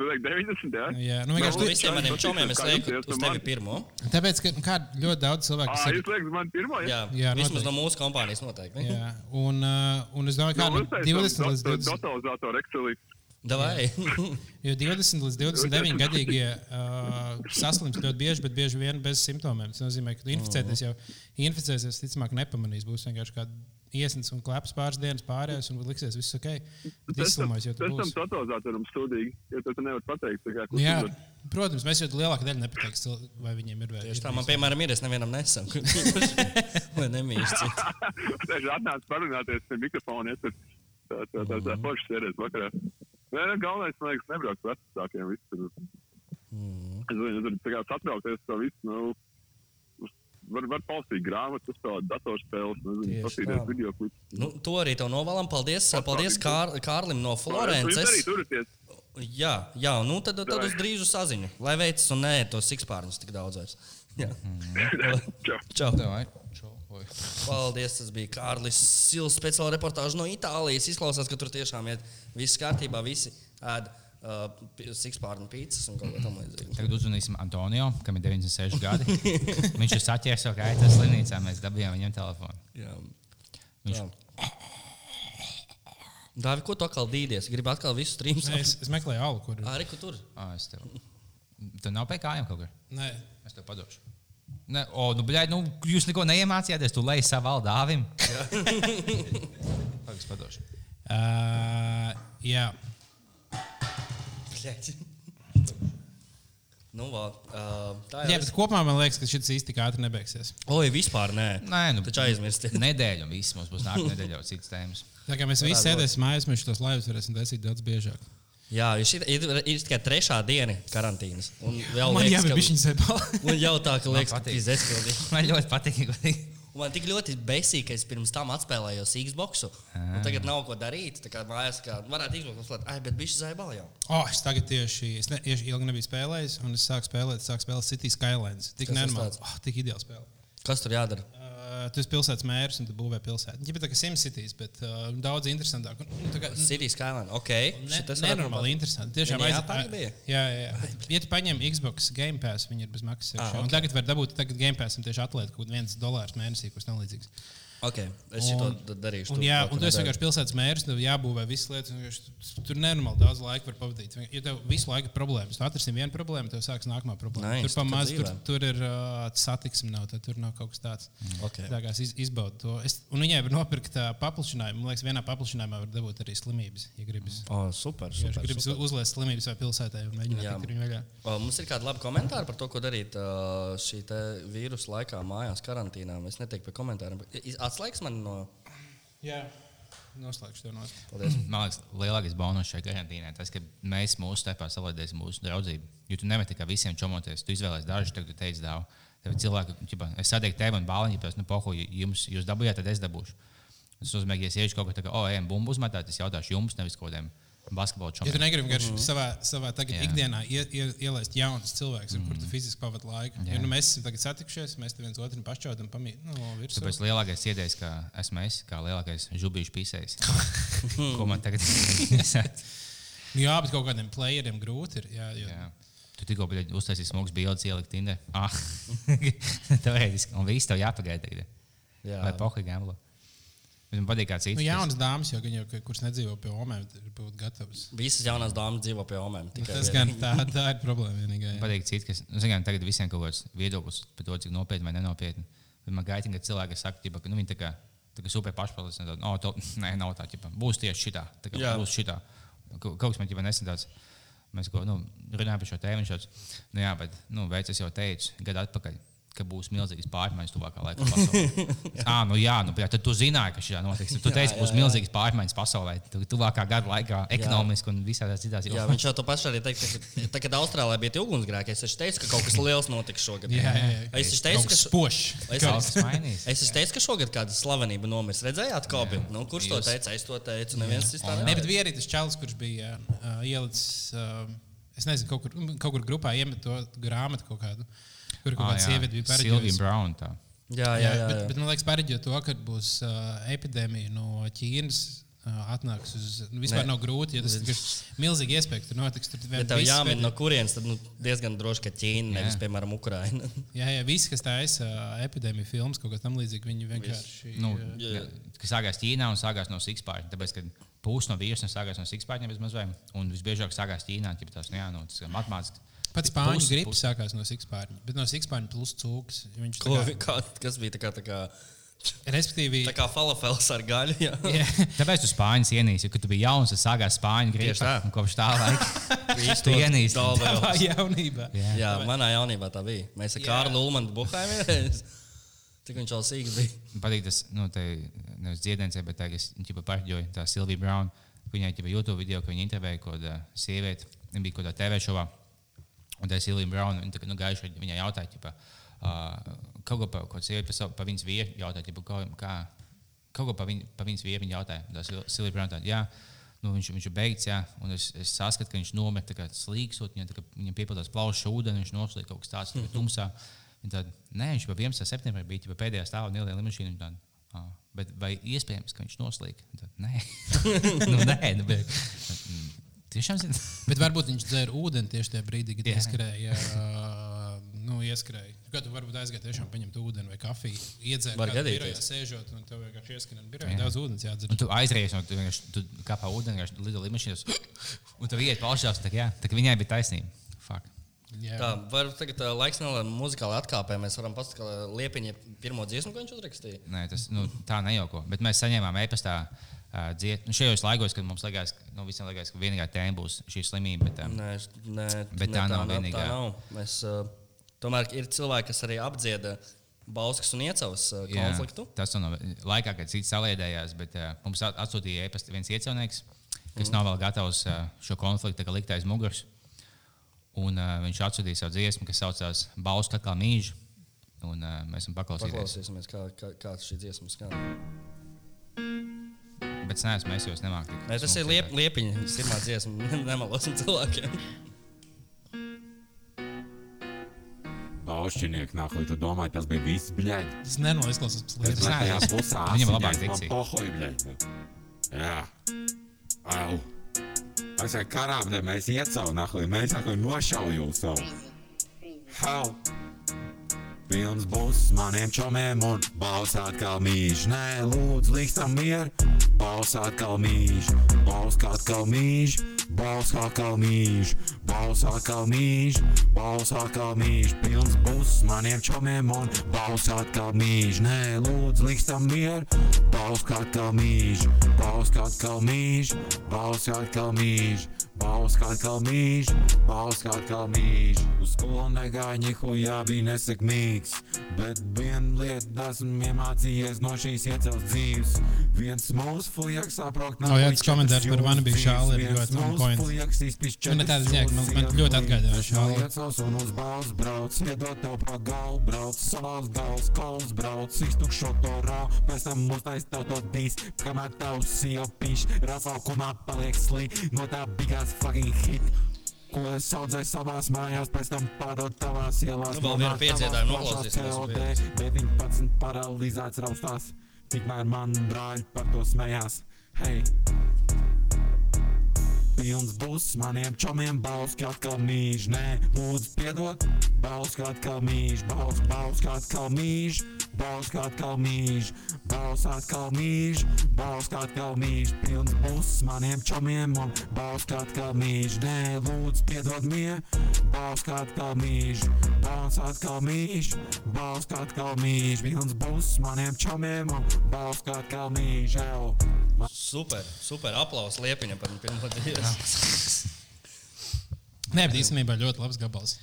Teorijā. Jā. Eh, Tu teiksi 90, jā? Jā, nu, vienkārši Nu, tu- visiem maniem čomiem es Kā lieku uz man- tevi pirmo. Tāpēc, ka nu, kā ļoti daudz cilvēku saka, jūs liekat, man pirmo, jā? Jā, Jā, vismaz noteikti. no mūsu kompānijas noteikti. jā, un, uh, un es domāju, ka Nu, nu, 20 līdz 20. Totalizatoru Excelī. Davai. Jo 20 līdz 29 gadīgie uh, saslimst ļoti bieži, bet bieži vien bez simptomiem. Tas nozīmē, ka inficēties jau inficēsies, ticamāk, nepamanīs. Būs vienkārši kāda iesnas un kleps pāris dienas pārējais, un liksies, viss ok. Tas tam izslimojas jau tu būsi. totalizatoram stūdīgi, jo tu nevari pateikt, kā, Nu, kurš Jā, protams, mēs jau lielākā daļa nepateiks, vai viņiem ir Tieši tā, man, piemēram, ir. Es nevienam nesaku. Lai nemīļš citu. Tieši atnāca parunāties pie mikrofona, ja tur tā, tā, tā, tā forši sēdēt vakarā. Nē, nu, galvenais, man liekas, nebraukt vecākiem. viss tur. Es zinu, tur satraukties to visu, nu, var, var paustīt grāmatas, uzspēlēt datorspēles, nezinu, paskatīties tā. video klipus. Nu, to arī tev novēlam. Paldies, paldies Kār, Kārlim no Florences. Jā, jā, nu tad, tad uz drīzu saziņu. Lai veicas un nē, tos sikspārnus tik daudz vairs. Jā. Čau. Čau. Čau. Oi. Paldies, tas bija Kārlis Sils, speciāla reportāža no Itālijas. Izklausās, ka tur tiešām ir viss kārtībā, visi ēd uh, sikspārnu pīcis un kaut ko tam līdzīgu. Tagad uzzvanīsim Antonio, kam ir 96 gadi. Viņš ir saķēries jau gaitas slimnīcā, mēs dabījām viņam telefonu. Jā. Viņš- Jā. Dāvi, ko tu atkal dīdies? Gribu atkal visu Nē, es, es meklēju alu, kur ir. Arī, kur tur? Ah, es tev. Tu nav pie kājām kaut kur. Nē, Es tev padošu. Ne, o, nu, bļaļ, nu, jūs neko neiemācījāties. Tu leji savu valdu dāvim. Pagaidzi, padošu. uh, jā. Bļaļ. Nu, vā, uh, tā jā, bet kopumā man liekas, ka šis īsti tik ātri nebeigsies. Oi, vispār nē. Nē, nu, Taču aizmirstiet. Nedēļa, un viss mums būs nākamā nedēļa jau citas tēmas. Tā kā mēs visi sēdēsim mājās, mēs šos laivus varēsim taisīt daudz biežāk. Jā, jo šī ir, ir tikai trešā diena karantīnas. Un vēl Man liekas, jau ka- ir viņa sepā. Un jau tā, ka liekas, ka tas ir izcili. Man ļoti patīk. Man tik ļoti besīk, ka es pirms tam atspēlējos Xbox. Un tagad nav ko darīt. Tā kā mājās, kā varētu Xbox uzlēt, ai, bet bija zaibā jau. Oh, es tagad tieši, es ne, tieši ilgi nebiju spēlējis, un es sāku spēlēt, sāku spēlēt City Skylines. Tik nenormāli. Oh, tik ideāli spēlē. Kas tur jādara? Uh, tu esi pilsētas mērs un tu būvē pilsētu. Viņa ir tā kā SimCities, bet uh, daudz interesantāk. Un, nu, tā kā, City Skyline. Ok. Ne, šitas varētu nenormāli būt- interesanti. Tiešām Viņa aiz- Japāņa bija? Jā, jā, jā. Ja tu paņem Xbox Game Pass, viņi ir bez maksas. Ah, ok. okay. Tagad var dabūt, tagad Game Pass tieši atlēt kaut kādu viens dolārs mēnesī, kas nav līdzīgs. Ok, es šito da- darīšu. Un, tu jā, un ko tu esi nedari. vienkārši pilsētas mērs, tev jābūvē visas lietas. un Tur nenormāli daudz laika var pavadīt. Ja tev visu laiku ir problēmas, tu atrasim vienu problēmu, tev sāksies nākamā problēma. Nice, tur pamazs, tur, tur ir uh, satiksme, nav, tad tur nav kaut kas tāds. Ok. Tā kā iz, izbaudu to. Es, un viņai var nopirkt uh, paplašinājumu. Man liekas, vienā paplašinājumā var dabūt arī slimības, ja gribas. Oh, super, Ja super. gribas super. uzliest slimības vai pilsētā un mēģināt tikt viņu vaļā. O, Mums ir kādi labi komentāri par to, ko darīt uh, šī te vīrusu laikā, mājās, karantīnā. Es neteiktu par komentāriem. Atslēgs man no. Jā, noslēgšu to no. Paldies. Man liekas, lielākais bonus šajā karantīnā tas, ka mēs mūsu starpā salādēsim mūsu draudzību. Jo tu nemeti kā visiem čomoties, tu izvēlējies dažus, tagad tu teici dāvu. Tev ir cilvēki, ķipa, es sadegu tevi un bāliņu, pēc nu, pohu, jums, jūs dabūjāt, tad es dabūšu. Tas nozīmē, ka, ja es iešu kaut ko tādu, oh, ejam, bumbu uzmetāt, es jautāšu jums, nevis kaut kādiem basketbola Ja tu negribi vienkārši savā, savā tagad, Jā. ikdienā ie, ie, ielaist jaunus cilvēkus, ar kuriem tu fiziski pavadi laiku. Jā. Ja nu mēs esam tagad satikušies, mēs te viens otru pašķaudam, pamīt. Nu, virsū. Tāpēc lielākais iedējs, ka esmu es, kā lielākais žubīšu pisējs. ko man tagad ir? Jā, bet kaut kādiem playeriem grūti ir. Jā, jo, Jā. Tu tikko biji uztaisījis smags bildes, ielikt Tinder. Ah, teorētiski. Un viss tev jāpagaida tagad. Jā. Vai pohi gamblo. Man patīk, kā cits. Nu, jaunas dāmas, jau, gan jau, kuras nedzīvo pie omēm, ir būt gatavas. Visas jaunās dāmas dzīvo pie omēm. tikai Tas gan tā, tā ir problēma vienīgā. Man patīk cits, kas, nu, zinām, tagad visiem kaut kāds viedoklis par to, cik nopietni vai nenopietni. Bet man gaidīja, ka cilvēki saka, ķipa, ka nu, viņi tā kā, tā kā super pašpārliecināti. No, to, nē, nav tā, ķipa, būs tieši šitā. Tā kā Jā. būs šitā. Kaut kaut kas man ķipa nesen tāds. Mēs ko, nu, runājam par šo tēmu. Nu, jā, bet, nu, veids, es jau teicu, gadu atpakaļ. Ka būs milzīgas pārmaiņas tuvākā laikā pasaulē. ah, nu jā, nu, jā, tad tu zināji, ka šī notiks. Tu teici, ka būs milzīgas pārmaiņas pasaulē, tu- tuvākā gada laikā, ekonomiski un visādās citās Jā, jomās. viņš jau to pašu arī teica, ka, tā, kad Austrālijā bija tie ugunsgrēki, es teicu, ka kaut kas liels notiks šogad. Jā, jā, jā. Es teicu, ka spožs. Es, es taču teicu, ka šogad kāda slavenība nomirs. Redzējāt, Kobi? Nu, kurš to Jūs- teica? Es to teicu. Neviens cits tā Nē, bet neteica. bija arī tas čalis, kurš bija uh, ielicis, uh, es nezinu, kaut kur, kaut kur grupā iemet to grāmatu kaut kādu, kur kaut Ah, kāda sieviete bija Sylvia pareģojusi. Brown. Tā. Jā, jā, Jā, jā. bet, bet man liekas, pareģot to, ka būs uh, epidēmija no Ķīnas. Uh, atnāks uz. Nu, vispār Nē. nav grūti, ja tas ir milzīgi iespēja, ka tur notiks. Tur Ja tev viss jāmin ved- no kurienes, tad nu, diezgan droši, ka Ķīna, nevis, Jā. piemēram, Ukraina. Jā, jā, visi, kas taisa uh, epidēmiju filmas, kaut kas tam līdzīgs, viņi vienkārši. Nu, uh, Jā. kas sākās Ķīnā un sākās no Sikspārņa. Tāpēc, ka pusi no virsmas sākās no Sikspārņa bez mazliet, un visbiežāk sākās Ķīnā. Tās, nu, tas ir matemātiski. Pats spāņu gripas sākās no Sikspārņa, bet no Sikspārņa plus cūks. Viņš Ko, tā kā, kas bija tā kā, tā kā, respektīvi, tā kā falafels ar gaļu? Jā. jā, Tāpēc tu spāņus ienīsi, kad tu biji jauns, tad sākās spāņu gripa. tā. un Kopš tā laika tu ienīsti. savā jaunībā. Jā. Jā, manā jaunībā tā bija. Mēs ar. Kārlu Ulmanu buhājām vienreiz. Cik viņš jau sīgs bija. Man patīk tas, nu, te, nevis dziedājums, bet tā, kas viņa pārģoja, tā Silvija Brown. Viņai bija YouTube video, ka viņa intervēja kaut kādu sievieti. Viņa bija kaut kādā TV šovā. Un tā Silvija Brown, viņa nu, gājuši, viņai jautāja, ķipa, uh, kaut ko par kaut sievieti, par, savu- par viņas vīru, jautāja, ķipa, kā, kā, kaut ko par, viņ, par viņas vīru, viņa jautāja. Tā Sil- Silvija Brown tāda, jā. Nu, viņš, viņš ir beigts, jā, un es, es saskatu, ka viņš nomet tā kā slīgstot, viņam, kā, viņam piepildās plaušu ūdeni, viņš noslīd kaut kas tāds, tā kā tumsā. Viņa Tāda, nē, viņš jau 11. septembrī bija ķipa, pēdējā stāvā un ielēja līniju. Ah, bet vai iespējams, ka viņš noslīd? Nē, nu, nē nu, bet, tiešām zinu. Bet varbūt viņš dzēra ūdeni tieši tajā brīdī, kad ieskrēja. Nu, ieskrēja. Kad tu varbūt aizgāji tiešām paņemt ūdeni vai kafiju, kādā gadīties. birojā, sēžot, un tev vienkārši ieskrēja birojā. Jā. Daudz ūdens jādzer. Un tu aizrējies no tu, vienkārši- tu kāpā ūdenī, vienkārši lido līnijas, un tu ienāc paušās. Tā, tā viņai bija taisnība. Fuck. Jā. Tā, var tagad uh, laiks nelielai muzikālai atkāpē. Mēs varam pasakāt, ka Liepiņa pirmo dziesmu, ko viņš uzrakstīja. Nē, tas nu, tā nejauko. Bet mēs saņēmām e-pastā uh, dziesmu. Nu, šajos laikos, kad mums liekas, nu, visiem liekas, ka vienīgā tēma būs šī slimība. Bet, um, Nē, nē, Bet nē, tā nav Tā vienīgā. nav. Mēs, uh, tomēr ir cilvēki, kas arī apdzieda Bauskas un Iecavas uh, jā, konfliktu. tas no laikā, kad cits saliedējās, bet uh, mums at- atsūtīja e-pastu viens iecaunieks, kas mm. nav vēl gatavs uh, šo konfliktu tā likt aiz muguras. Un uh, viņš atsūtīja savu dziesmu, kas saucās Bauska kā mīļš. Un uh, mēs esam paklausījušies. Paklausīsimies, kā, kā, kā šī dziesma skan. Bet es neesmu, es jau nemāku. Nē, tas ir liep, Liepiņa pirmā dziesma. Nemalosim cilvēkiem. Baušķinieki, nākamā tu domāji, tas bija viss, bļaļ. Tas nenormāli izklausās pēc Es lietas. nē, tajā es- pusē viņam labāk dikcija. Pohoj, bļaļ. Jā. Au. Es ar karābnē mēs iecau, nākamā mēs nākamā nošauju savu. Hau. Pilns būs maniem čomiem un balsāt kā mīļš. Nē, lūdzu, likstam mieru. Balsāt kā mīļš, balsāt kā mīļš, balsāt kā mīļš, balsāt kā mīļš, balsāt kā mīļš. Pilns būs maniem čomiem un balsāt kā mīļš. Nē, lūdzu, likstam mieru. Balsāt kā mīļš, balsāt kā mīļš, balsāt kā mīļš. Balskāt kā mīļš, balskāt kā mīļš. Uz skolu negāja nihuja bija nesekmīgs. Bet viena lieta esmu iemācījies no šīs iecels dzīves. Viens mūsu fujaks saprot, O, jā, tas komentārs par Vanabiju Šāli ir ļoti point. Nu, ne tāda ziņā, ka man- man ļoti atgādināja Šāli. Iecels un uz balss brauc, iedot tev pa galvu brauc, savās galvas kols brauc, iztukšo to rā, pēc tam uztais tev to dīs, kamēr tavs sieva pīš, Rafa kumā paliek slī, no tā bigās fucking hit. Ko es audzēju savās mājās, pēc tam pārdot tavās ielās. Nu, vēl vienu plašās noklausīsimies un COD, Bet 19 paralizēts raustās, tikmēr man brāļi par to smējās. Hei! Pilns būs maniem čomiem, balss kā kā mīļš. Nē, lūdzu, piedod, balss kā kā mīļš, balss, balss kā kā mīļš, kā kā mīļš, kā kā mīļš, kā kā mīļš. Pilns būs maniem čomiem un kā kā mīļš. Nē, lūdzu, piedod mie, kā kā mīļš, kā kā mīļš, kā kā mīļš. Pilns būs maniem čomiem un kā kā mīļš. Ew. Super, super aplausos Liepiņam par pirmo dziesmu. Nē, bet īstenībā ļoti labs gabals.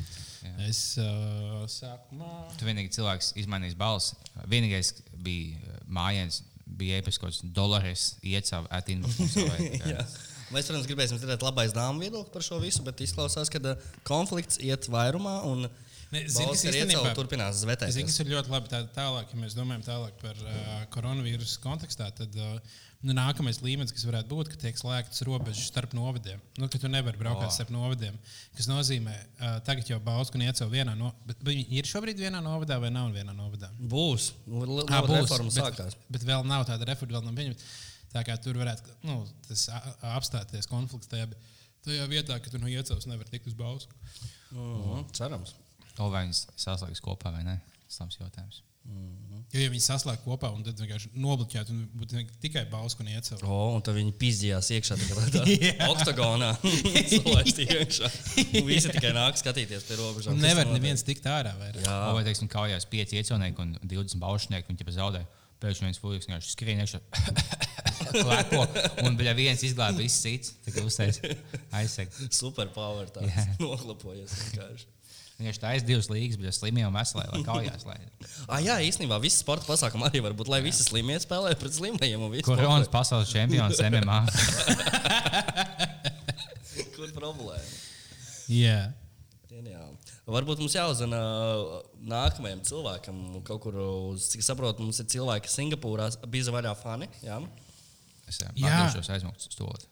Es uh, sākumā. Tu vienīgi cilvēks izmainījis balsi. Vienīgais bija uh, mājiņas, bija kāds dolārs, iecēlus, atīnus. Jā. Mēs, protams, gribēsim dzirdēt labais dāmas viedokli par šo visu, bet izklausās, ka uh, konflikts iet vairumā un Ne, zini, kas īstenībā- turpinās zinu, zvetēties. kas ir ļoti labi tā, tālāk, ja mēs domājam tālāk par uh, koronavīrusu kontekstā. Tad uh, nu, nākamais līmenis, kas varētu būt, ka tiek slēgtas robežas starp novadiem. Nu, ka tu nevari braukt oh. starp novadiem. Tas nozīmē, uh, tagad jau Bausku un Iecau vienā no. Bet, bet viņi ir šobrīd vienā novadā vai nav vienā novadā? Būs. L- Ā, l- Reforma bet, sākās. bet vēl nav tāda reforma, vēl nav pieņemta. Tā kā tur varētu nu, tas apstāties konflikts tajā, tajā vietā, ka tu no iecels nevar tikt uz Bausku. Mhm, Cerams. To vai viņas saslēgs kopā vai nē? Slams jautājums. Jo, ja viņi saslēgts kopā un tad vienkārši nobloķētu, un būtu tikai Bausku un Iecels. O, un tad viņi pizdījās iekšā tādā oktagonā. Un Visi tikai nāk skatīties pie robežām. Un nevar neviens tikt ārā. Vairāk. Jā. O, Vai, teiksim, kaujās 5 iecilnieki un 20 baušnieki, viņi jau zaudē. Pēkšņi viens fujiks vienkārši skrien iekšā. Klepo, un bija viens izglābis viss cits. Tā kā uztais aizseg. Superpower tā. Jā. Noklapojas vienkārši. Vienkārši tā aiz divas līgas, bija slimie un veselē, lai kaujās. Lai... Ah, jā, īstenībā visi sporta pasākumi arī var būt, lai visi slimie spēlē pret slimajiem. Koronas pasaules čempions MMA. Kur problēma? Jā. Ģeniāli. Varbūt mums jāuzzina uh, nākamajam cilvēkam, kaut kur uz, cik saprotu, mums ir cilvēki Singapūrā, bija vaļā fani. Jā, Es Jā. atdošos aizmugts stūlīt.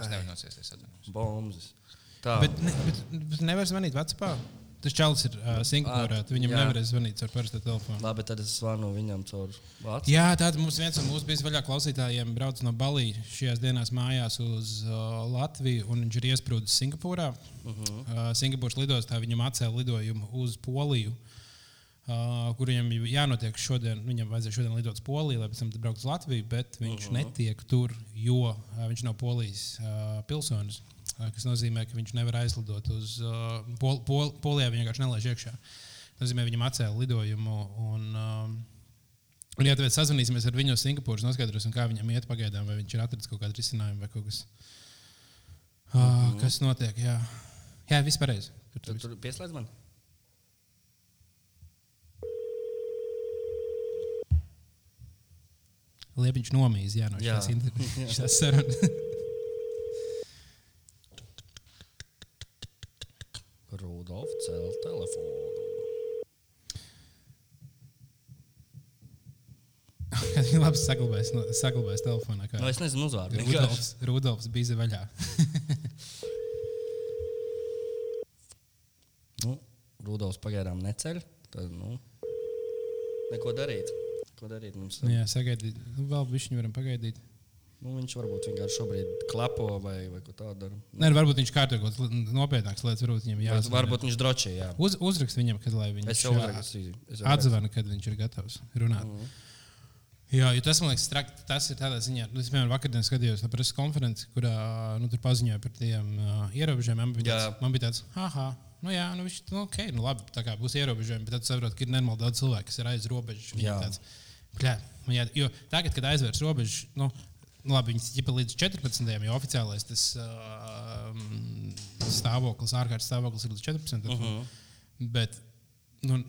Es nevaru nociesties. atvainojos. bombas. Tā, Bet, ne, bet, bet nevar zvanīt Vācijā. Tas čalis ir uh, Singapūrā. Tad Viņam jā. nevarēs zvanīt ar parasto telefonu. labi, tad es zvanu viņam caur vācu. Jā, tāda mums viens no mūsu bija vaļā klausītājiem brauc no Balijas šajās dienās mājās uz uh, Latviju un viņš ir iesprūdis Singapūrā. Uh -huh. uh, Singapūras lidostā viņam atcēla lidojumu uz Poliju. Uh, kur viņam jānotiek šodien, viņam vajadzēja šodien lidot uz Poliju, lai pēc tam braukt uz Latviju, bet viņš uh -huh. netiek tur, jo uh, viņš nav Polijas uh, pilsonis. Uh, kas nozīmē, ka viņš nevar aizlidot uz uh, Pol Pol Polijā. Viņš vienkārši nelaiž iekšā. Tas nozīmē, viņam atcēla lidojumu. Un, um, Un, ja tāpēc sazvanīsimies ar viņu no Singapūras, noskaidrosim, kā viņam iet pagaidām, vai viņš ir atradzis kaut kādu risinājumu vai kaut kas. Uh, kas notiek? Jā, jā viss pareizi. Tur, tur tur pieslēdz man. Liepiņš nomīs, jā, no Jā. šīs inter- šīs sarunas. Rudolf cēl telefonu. Kad viņš labi saglabājas, no- saglabājas telefonā. Kā Nu, es nezinu, uzvārdu. Rudolfs, Rudolfs bija vaļā. Nu, Rudolfs pagaidām neceļ. Tad, nu, neko darīt. Ko darīt mums? Nu, jā, sagaidīt. Nu, vēl viņš varam pagaidīt. Nu, viņš varbūt vienkārši šobrīd klapo vai, vai ko tādu dara. Nē, nu, varbūt viņš kārto kaut kādas nopietnākas lietas. Varbūt viņam Jā, jāsaka. varbūt viņš drošī. Jā. Uz, uzrakst viņam, kad viņš Es jau uzrakstīju. es jau atzvana, kad viņš ir gatavs runāt. Mm. Jā, jo tas man liekas, trak, tas ir tādā ziņā, nu, es piemēram vakardien skatījos preses konferenci, kurā nu, tur paziņoja par tiem uh, ierobežojumiem. Man bija Jā. tāds, man bija tāds ah, nu jā, nu, viņš, nu, ok, nu, labi, tā kā būs ierobežojumi, bet tad saprot, ka ir nenormāli daudz cilvēku, kas ir aiz robežas. Jā. Jā, jo tagad, kad aizvērs robežas, nu, nu, labi, viņas ķipa līdz 14. jau oficiālais tas uh, stāvoklis, ārkārtas stāvoklis ir līdz 14. Uh. -huh. Bet, nu,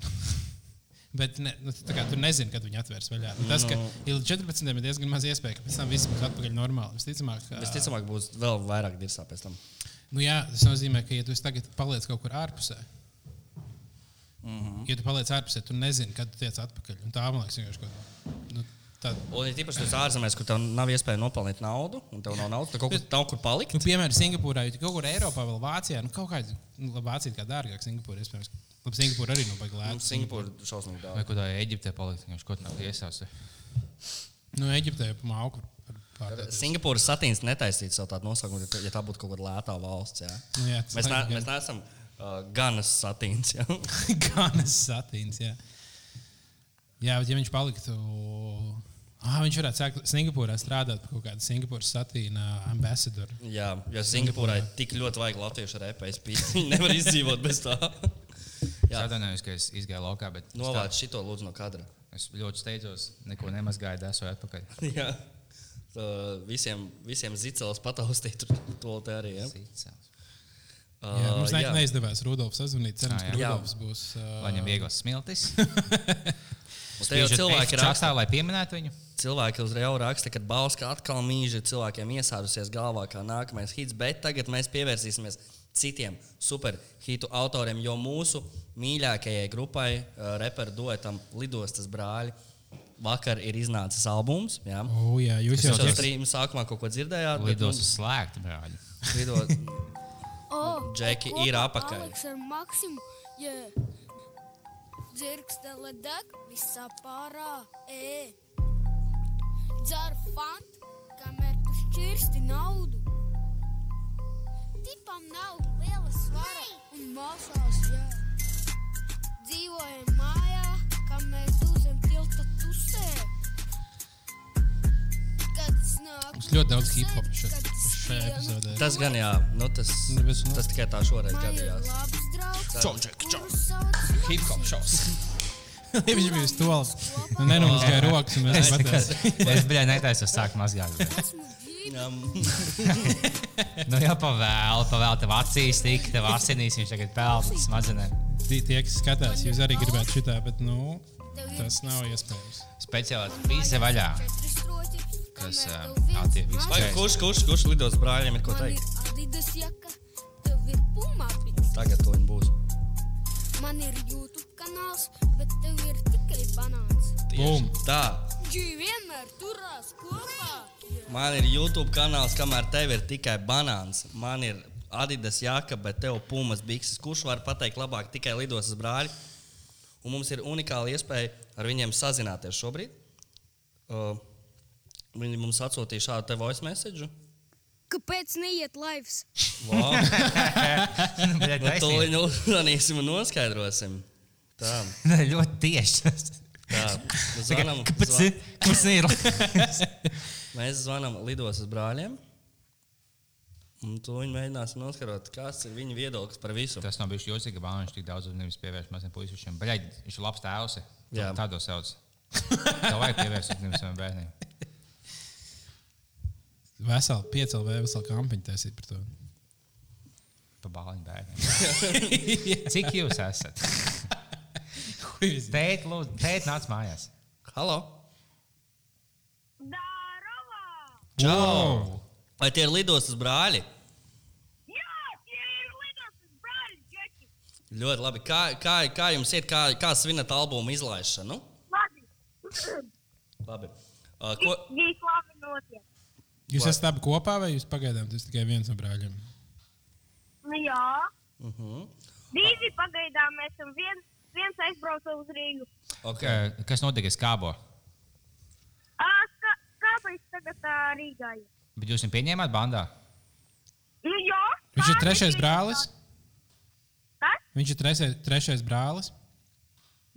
Bet ne, nu, kā, tur nezinu, kad viņi atvērs vaļā. Nu, tas, ka Nu. līdz 14. ir diezgan maz iespēja, ka pēc tam viss būs atpakaļ normāli. Visticamāk, ka, Visticamāk, būs vēl vairāk dirzā pēc tam. nu, jā, tas nozīmē, ka, ja tu tagad paliec kaut kur ārpusē, mm -hmm. ja tu paliec ārpusē, tu nezini, kad tu tiec atpakaļ. Un tā man liekas, vienkārši kaut kā. Nu, tā, Un ir tīpaši tas ārzemēs, kur tev nav iespēja nopelnīt naudu, un tev nav naudas, tad kaut kur, nav kur palikt. Nu, piemēram, Singapūrā, ja kaut kur Eiropā, vēl Vācijā, nu, kaut kāda nu, Vācija ir kā dārgāk, Singapūra iespējams. Labi, Singapūra arī nav baigta Nu, lēta. Singapūra šausmīgi Vai daudz. kur tā Eģiptē palikt? Viņš kaut kā iesācis. Nu, Eģiptē jau pamāku. Singapūras satīns netaisītu savu tādu nosaukumu, ja tā- ja tā būtu kaut kāda lētā valsts. Jā. Nu, jā, Mēs, ne, mēs neesam uh, ganas satīns. Ganas satīns. Jā. jā, bet ja viņš paliktu. Ah, viņš varētu sākt Singapūrā strādāt par kaut kādu Singapūras satīna ambasadoru. Jā, jo Singapūrai tik ļoti vajag latviešu repēs pīt. Viņi nevar izdzīvot bez tā. Es Jā. atvainojos, ka es izgāju laukā, bet es Novāc šito lūdzu no kadra. es ļoti steidzos, neko nemazgāju, desoju atpakaļ. Jā. Tā visiem, visiem ziceles pataustīt tur to te arī. Ja? Sīcēls. Jā, mums jā. neizdevās Rudolfs sazvanīt. Cerams, ka. Rudolfs būs. Uh, Lai viņam vieglas smiltis. Un te jau cilvēki rakstā, raksta, lai pieminētu viņu. Cilvēki uzreiz raksta, ka Bauska atkal mīļi cilvēkiem iesārusies galvā kā nākamais hits, bet tagad mēs pievērsīsimies citiem super hitu autoriem, jo mūsu mīļākajai grupai, uh, reperu duetam Lidostas brāļi, vakar ir iznācis albums. Jā. O, jā, jūs jau esat. strīmā sākumā kaut ko dzirdējāt? bet, Lidos nu, slēgta, brāļi. Lido, O, Džeki ir apakaļ. Yeah. Dzirkstele deg visā pārā, ē. Dzer fant, kamēr tu šķirsti naudu. Tipam nav liela svara un māsās, jā. Dzīvojam mājā, kamēr tu zem tilta tusē. Mums ļoti daudz hip-hop kad šeit- šajā epizodē. tas gan jā, nu, tas, Nu, nu. tas tikai tā šoreiz gadījās. labs draugs, Čau, čau, čau. sauc Hip-hop šovs. Viņš bija to nu, nenomazgāja rokas. Es biju mazgāt. bet- esmu ģība. Jā, Nu jau pavēlu, pavēlu tev acīs, tik tev asinīs, viņš tagad pelna smadzenēm. Tie, tie, kas skatās, jūs arī gribētu šitā, bet nu, tas nav iespējams. Speciāli pīze vaļā. Kas, ā, attiecīgi Vai, kurš, kurš, kurš lidos brāļiem ir ko teikt? Tagad to viņi būs. Man ir YouTube Bum! Tā. Viņi vienmēr turās kopā. Man ir YouTube kanāls, kamēr tev ir tikai banāns. Man ir Adidas jaka, bet tev pumas bikses. Kurš var pateikt labāk tikai lidostas brāļi? Un mums ir unikāla iespēja ar viņiem sazināties šobrīd. Uh, viņi mums atsūtīja šādu te voice message. Kāpēc neiet laivs? Wow. Nu, to viņu uzmanīsim un noskaidrosim. Tā, Ļoti tieši. Tā. Zvanam, Kāpēc? zvan, Kāpēc ir? mēs zvanām lidostas brāļiem. Un to viņi mēģinās noskaidrot, kāds ir viņa viedoklis par visu. Tas nav bijis jocīgi, ka Bāņš tik daudz uzmanības pievērš maziem puišiem. Bļaļ, viņš ir labs tēvs. Tādu sauc. Tev vajag pievērst uzmanību saviem bērniem. Veseli, piecēlē, veseli kampiņu taisīt par to. Pa bāliņu bērniem. Cik jūs esat? Tēt, lūdzu, tēt nāc mājās. Halo! Dārova! Čau! Vai tie ir lidostas brāļi? Jā, tie ir lidostas brāļi, Džeki. Ļoti labi. Kā, kā, kā jums iet, kā, kā svinat albumu izlaišanu? Labi. Labi. Uh, ko, Viņš labi notiek. Jūs esat abi kopā, vai jūs pagaidām tas tikai viens no brāļiem? Nu jā. uh -huh. Divi pagaidām mēs esam viens, viens aizbrauca uz Rīgu. okay. Ka- Kas notika skābo? Ā, kā, kāpēc tagad tā Rīgā ir? Bet jūs viņu pieņēmāt bandā? Nu jā. Viņš ir tā trešais brālis. Kas? Viņš ir trešais, trešais brālis.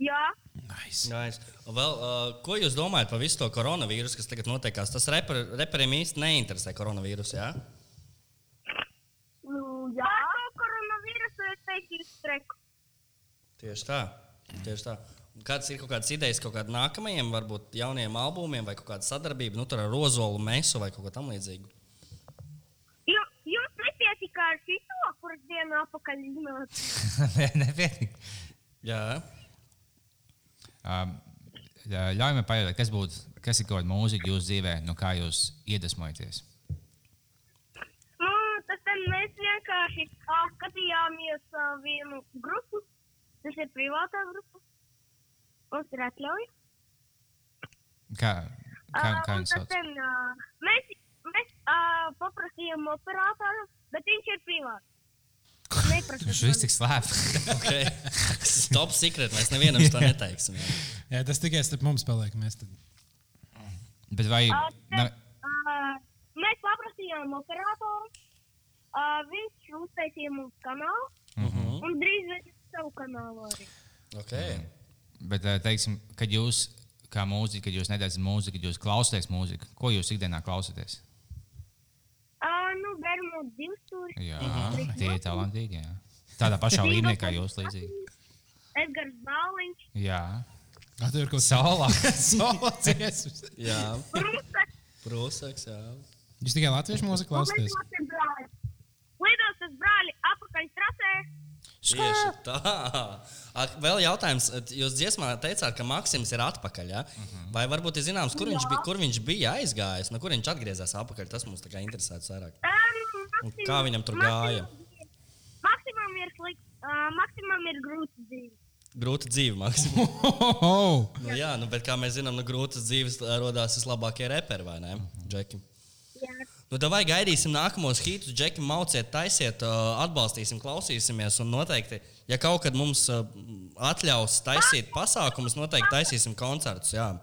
Jā. Nice. Nice. Vēl, uh, ko jūs domājat par visu to koronavīrusu, kas tagad notiekās? Tas reper, reperiem īsti neinteresē koronavīrus. Jā? Nu, jā. Par to koronavīrusu es teiktu streku. Tieši tā. Tieši tā. Kāds ir kaut kādas idejas kaut kādiem nākamajiem, varbūt jauniem albumiem, vai kāda sadarbība nu, tur ar Rozolu, Mēsu vai kaut ko tamlīdzīgu? Ju- Jums nepietika ar šito, kuras dienu apakaļ iznāca. Nepietiek. Jā. Um, jā, Ļauj man pajautāt, kas, būtu, kas ir kaut kāda mūzika jūsu dzīvē, no kā jūs iedvesmojaties? Nu, tad mēs vienkārši skatījāmies ā, vienu grupu. Tas ir privātā grupa. Mums ir atļauja. Kā, kā, kā tad sauc? ten, ā, mēs mēs ā, paprasījām operatoru, bet viņš ir privāts. Viņš viss tik slēpts. Okay. Top secret. Mēs nevienam to neteiksim. Jā. Jā, tas tikai starp mums paliek. Mēs tad... Bet vai. Ne, tad, ā, Mēs paprasījām operatoru. ā, Viņš uztaisīja mums kanālu Mhm. un drīz veids savu kanālu arī. Okay. bet, ā, teiksim, kad jūs, kā mūzika, kad jūs nedēļat mūziku, kad jūs klausāties mūziku, ko jūs ikdienā klausāties? Ā, Nu, Bermuda divas stūris. Jā, tie ir talantīgi. Jā. Tādā pašā līmenī kā jūs līdzīgi. Edgars Bāliņš. Jā, tur ir kaut kas tāds - dziesmas. Jā. Prūsaks. Jā. Jūs tikai latviešu mūziku klausāties. Lidos. Lidos tas brāļi apakaļ trasē. Tieši tā. Vēl jautājums. Jūs dziesmā teicāt, ka Maksims ir atpakaļ. Ja? Vai varbūt ir zināms, kur viņš, bija, kur viņš bija aizgājis, no kur viņš atgriezās atpakaļ? Tas mums tā kā interesē vairāk. Um, Un kā viņam tur gāja? Maksimam ir slikti. Uh, maksimam ir grūti dzīve. Grūta dzīve, Maksim. Nu, jā, nu, bet kā mēs zinām, no grūtas dzīves radās vislabākie reperi, vai ne? Džeki. Jā. Nu, vai gaidīsim nākamos hitus, Džeki, mauciet, taisiet, atbalstīsim, klausīsimies. Un noteikti, ja kaut kad mums atļaus taisīt pasākumus, noteikti taisīsim koncertus. Jā.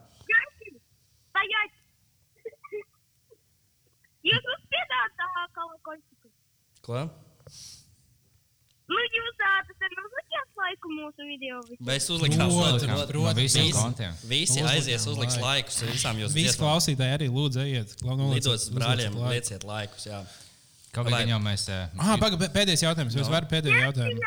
Jūs uzspiedāt kaut ko citu. Ko? Nu, jūs uh, ir uzlikāt laiku mūsu video. visiem? Mēs uzlikām laiku. protams. Visi-. Visi aizies, uzliks laiku. laikus visām jūsu Visi klausītāji arī lūdzu, ejiet. uz brāļiem, lieciet laikus. Jā. Kaut Lai- kā jau mēs. Ah, paga, pē- pēdējais jautājums. Es varu pēdējo jautājumu?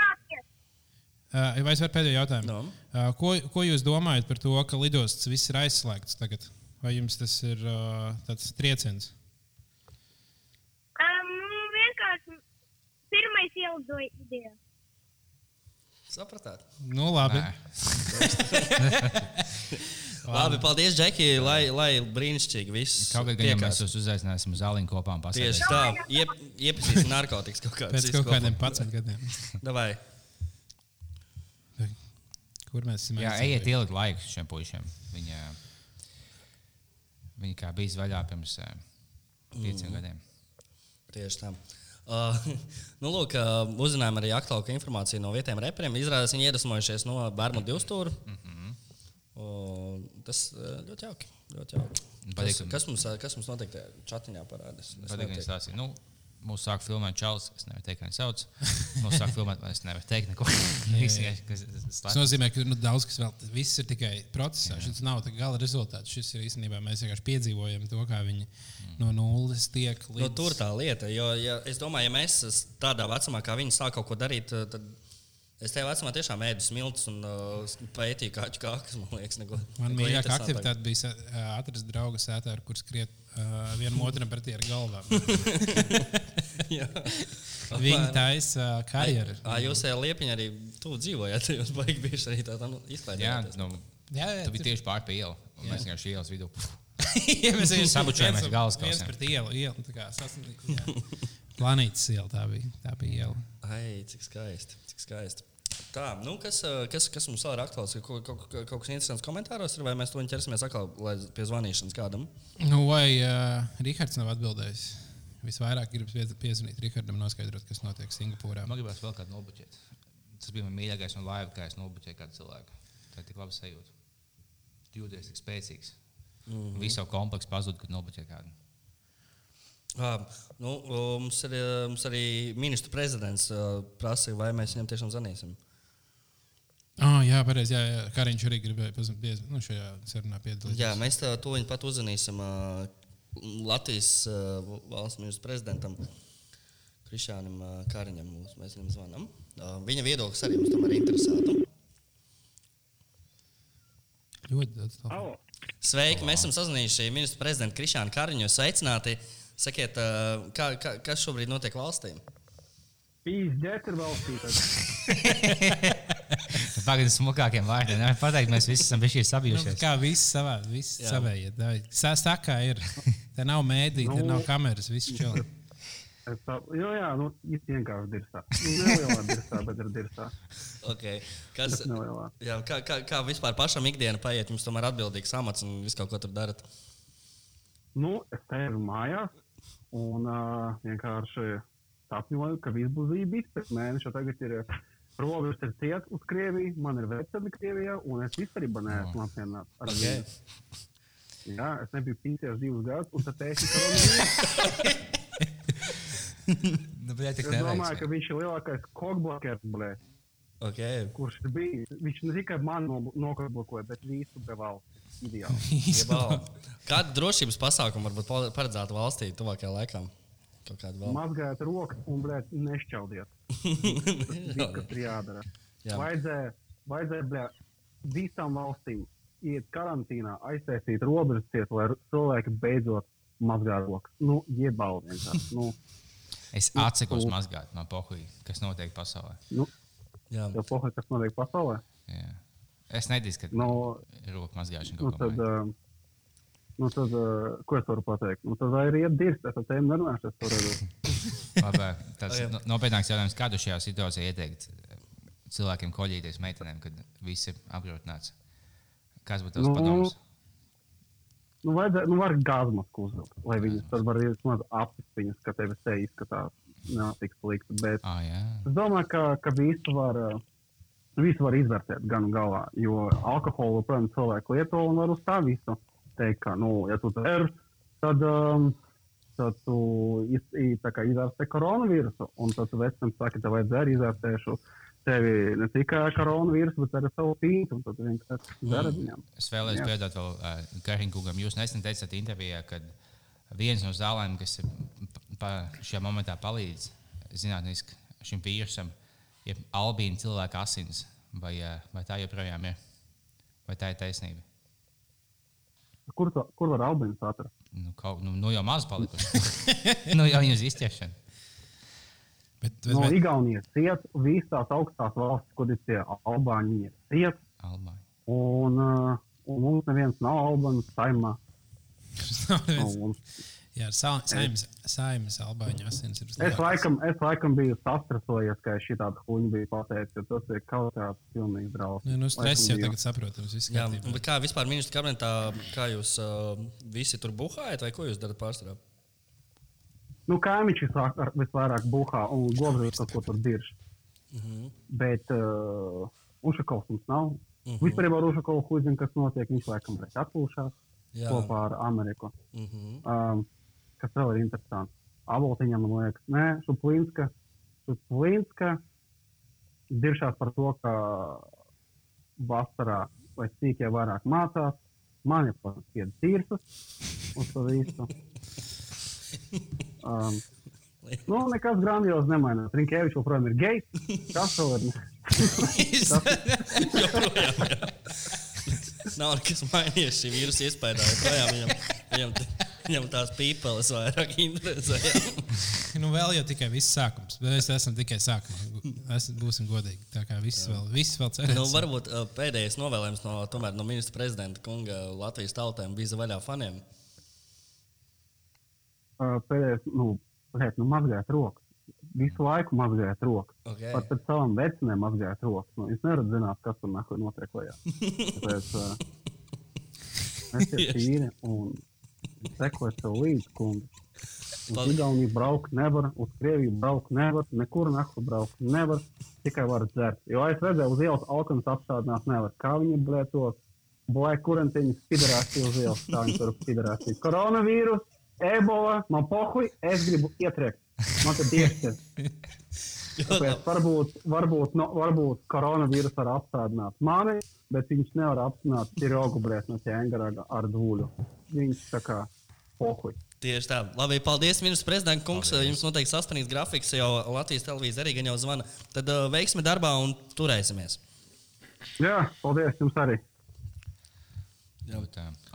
Uh, vai es varu pēdējo jautājumu? No. Uh, ko, ko jūs domājat par to, ka lidostas viss ir aizslēgts tagad? Vai jums tas ir uh, tāds trieciens? Um, nu, vienkārši pirmais ielidoja ideja. Sapratāt? Nu, labi. Labi, paldies, Džeki, lai, lai brīnišķīgi viss. Kaut kā gan jau tiekās. mēs jūs uzaicināsim uz zāliņu kopā un Tieši tā, Iep, iepazīstināsim narkotikas kaut kādā Pēc kaut kādiem 11 gadiem. Davai. Kur mēs esam? Jā, ejiet ielikt laiku šiem puišiem. Viņi, viņi kā bija vaļā pirms eh, pieciem Mm. gadiem. Tieši tā. Uh, nu, lūk, uh, uzzinājām arī aktuālu informāciju no vietējiem reperiem. Izrādās, viņi iedvesmojušies no bērnu divstūra. Mm. -hmm. Tas uh, ļoti jauki. Ļoti jauki. Patīk, Kas, ka- kas, mums, uh, kas mums notiek tajā chatiņā parādās? Es Patīk, ka netiek- viņi stāstīja. Nu, Mūsu sāk filmēt Čālijs. Es nevaru teikt, kā viņš sauc. Mūsu sāk filmēt, es nevaru teikt neko. Tas nozīmē, ka nu, daudz kas vēl, viss ir tikai procesā. Šis nav tā gala rezultāts. Šis ir īstenībā mēs vienkārši piedzīvojam to, kā viņi no nulles tiek līdz. No, tur tā lieta. Jo, ja, es domāju, ja mēs es tādā vecumā, kā viņi sāk kaut ko darīt, tad es tajā vecumā tiešām ēdu smilts un uh, pētīju kādu kākas. Man liekas, neko, Man neko mīļākā aktivitāte bija ā, atrast draugu sētā, ar kuriem skriet uh, vienam otram pretī ar galvām. Jā. Viņi taisa uh, karjeru. Ā, jūs jau liepiņā arī tuvu dzīvojat. Jūs baigi bieži arī tā nu, Jā, izklaidējāties. nu, Jā, jā, tu biji tieši pāri pie ielas. un Mēs vienkārši ielas vidū. Jā, mēs vienkārši Sabučojamies viens- galvaskausiem. viens pret ielu. ielu tā kā sasn- jā. Planētas iela tā bija. Tā bija iela. Ai, cik skaisti. Cik skaisti. Tā, nu, kas, ā, kas, kas mums vēl ir aktuāls? Kaut, kaut, kaut, kaut kas interesants komentāros, ir, vai mēs to ķersimies atkal lai pie zvanīšanas kādam? Nu, vai uh, Rihards nav atbildējis? Visvairāk gribas pie- piezvanīt Rihardam, noskaidrot, kas notiek Singapūrā. Man gribās vēl kādu nobuļķēt. Tas bija mans mīļākais no laiva, kā es nobuļķēju kādu cilvēku. Tā ir tik laba sajūta. Jūties tik spēcīgs. Mm -hmm. Visu savu kompleksu pazūd, kad nobuļķēji kādu. Uh, nu, mums, ir, ā, mums arī ministru prezidents uh, prasīja, vai mēs viņam tiešām zvanīsim. Oh, jā, pareizi. Jā, jā. Kariņš arī gribēja piez- nu, šajā sarunā piedalīties. Jā, mēs tā, to viņu pat uzzvanīsim uh, Latvijas uh, valsts ministru prezidentam Krišānam uh, Kariņam. Mūs, mēs viņam zvanām. Uh, viņa viedoklis arī mums tomēr interesētu. Ļoti daudz. Sveiki, mēs esam sazvanījuši ministru prezidentu Krišānu Kariņu. Sveicināti! Sakiet, uh, kā, kā, kas šobrīd notiek valstī? Pīzdēt ir valstī. Pagaidām, smukākiem vārdiem. Nevar pateikt, mēs visi esam bijuši Nu, sabijušies. kā viss savā, viss Jā. savējiet. Sastāvā ir. Te nav mēdī, te Nu. nav kameras, viss čau. Tā, jo, jā, nu, vienkārši dirsā. Nu, nelielā dirsā, bet ir dirsā. Okay. Kas, jā, kā, kā, kā vispār pašam ikdiena paiet? Jums tomēr atbildīgs amats un visu kaut ko tur darat. Nu, es sēžu mājās un uh, vienkārši sapņoju, ka viss būs zībis. Pēc mēneša tagad ir robežas ir ciet uz Krieviju, man ir vecāki Krievijā, un es vispār neesmu apmierināts ar Okay. viņu. Jā, es nebiju pīcies divus gadus, un tad ir. Nu, bet, Es domāju, ka viņš ir lielākais kokblokers, blē, Okay. kurš bijis. Viņš ne tikai man no- nokokblokoja, bet visu pie Ideāli. Jebal. Kāda drošības pasākuma varbūt paredzēta valstī tuvākajā laikā? Mazgājiet rokas un blēt, nešķaudiet. Viss, kas ir jādara. Jā. Vajadzēja, vajadzēja blēt, visām valstīm iet karantīnā, aiztaisīt robežas ciet, lai cilvēki beidzot mazgā rokas. Nu, jebal vienkārši. Nu, Es atsakos mazgāt no pohuļa, kas notiek pasaulē. Nu, Jā. pohai, kas notiek pasaulē. Jā. Es nedrīkstu, ka Nu, roku mazgāšana nu kaut tad, tādu. uh, nu tad uh, ko es varu pateikt? Nu, tad vai ir iet dirst, es ar tiem nerunāšu. Labi, tas no- nopietnāks jautājums, kādu šajā situācijā ieteikt cilvēkiem koļīties meitenēm, kad visi ir apgrūtināts? Kas būtu tas Nu, padoms? Nu, vajadzēja, nu, var gāzmasku uzvilkt, lai viņas tad var vismaz apsist viņas, ka tev te izskatās nav tik slikti. Bet Ah, jā. es domāju, ka, ka visu var, uh, visu var izvērtēt gan galā, jo alkoholu, protams, cilvēku lieto un var uz tā visu teikt, ka, nu, ja tu dzer, tad, um, tad tu iz, kā izvērtē koronavīrusu, un tad tu vecam saki, tev vajadzēja izvērtēšu tevi ne tikai koronavīrusu, bet arī savu un tad vienkārši dzer viņam. Es vēlējos piedot vēl uh, Karinkungam. Jūs nesen teicāt intervijā, ka viens no zālēm, kas šajā momentā palīdz zinātniski šim vīrusam, ir albīna cilvēka asins. Vai, uh, vai tā joprojām ir? Vai tā ir taisnība? Kur, to, kur var albīns atrast? Nu, kaut, nu, nu jau maz palikuši. nu, jau viņas izķeršana. Bet, bet, No bet, Igaunijas ciet, visas tās augstās valstis, kur ir tie albāņi, ir ciet, Albāņi. un, uh, un mums neviens nav albāns saimā. nav neviens- Un, Jā, sa- saimnes, saimnes albāņu asins ir es, vislielākais. laikam, es laikam biju sastrasojies, ka es šī tāda huņa biju pateicis, jo tas ir kaut kāds pilnīgi drausmas. Nu, nu, stress jau tagad saprotams. Jā, bet kā vispār ministrs kabinetā, kā jūs uh, visi tur buhājat, vai ko jūs darat pārsvarā? Nu, kaimiņš visvairāk, buhā un gobris kaut ko tur dirž. Mhm. Bet uh, Ušakovs mums nav. Mhm. Vispār jau ar Ušakovu huņu, kas notiek, viņš laikam reiz atpūšās Jā. kopā ar Ameriku. Mhm. Um, kas vēl ir interesanti? Aboltiņam, man liekas, nē, Šuplīnska. Šuplīnska diršās par to, ka vasarā vai sīkie vairāk mācās. Man ir pat pieci tirsas uz to visu. Um, nu, nekas grandios nemainās. Rinkēvičs joprojām ir gejs. Kas vēl ir? Joprojām, jā. Nav nekas mainījies šī vīrusa iespējā. Joprojām viņam, viņam, viņam tās pīpeles vairāk interesē. Nu, vēl jau tikai viss sākums. Mēs esam tikai sākumā. Mēs būsim godīgi. Tā kā viss vēl, viss vēl cerēs. Nu, varbūt uh, pēdējais novēlējums no, tomēr, no ministra prezidenta kunga Latvijas tautēm bija vaļā faniem. Uh, pēdējais, nu, liet, nu mazgāt rokas. Visu laiku mazgāt rokas. Okay. Pat pēc savām vecinēm mazgāt rokas. Nu, es nevaru zināt, kas tur notiek lejā. Tāpēc uh, esiet tīri un sekojiet sev līdzi, kungi. Uz. Igauniju braukt nevar, uz Krieviju braukt nevar, nekur nahu braukt nevar, tikai var dzert. Jo es redzēju, uz ielas alkohols apstādināt nevar. Kā viņi blētos, blēk kurantiņas, spiderācija uz ielas, kā viņi tur spiderācija. Koronavīrus, ebola, man pohuj, es gribu ietriekt. Man te ir. Tāpēc varbūt, varbūt, no, varbūt koronavīrus var apstādināt mani, bet viņš nevar apstādināt Tirogu brēs no ķēngara ar dūļu. Viņš tā kā pohuj. Tieši tā. Labi, paldies, ministrs prezidents kungs. Paldies. Jums noteikti sasprāstīs grafiks, jau Latvijas televīzija arī gan jau zvana. Tad uh, veiksmi darbā un turēsimies. Jā, paldies jums arī. Uh,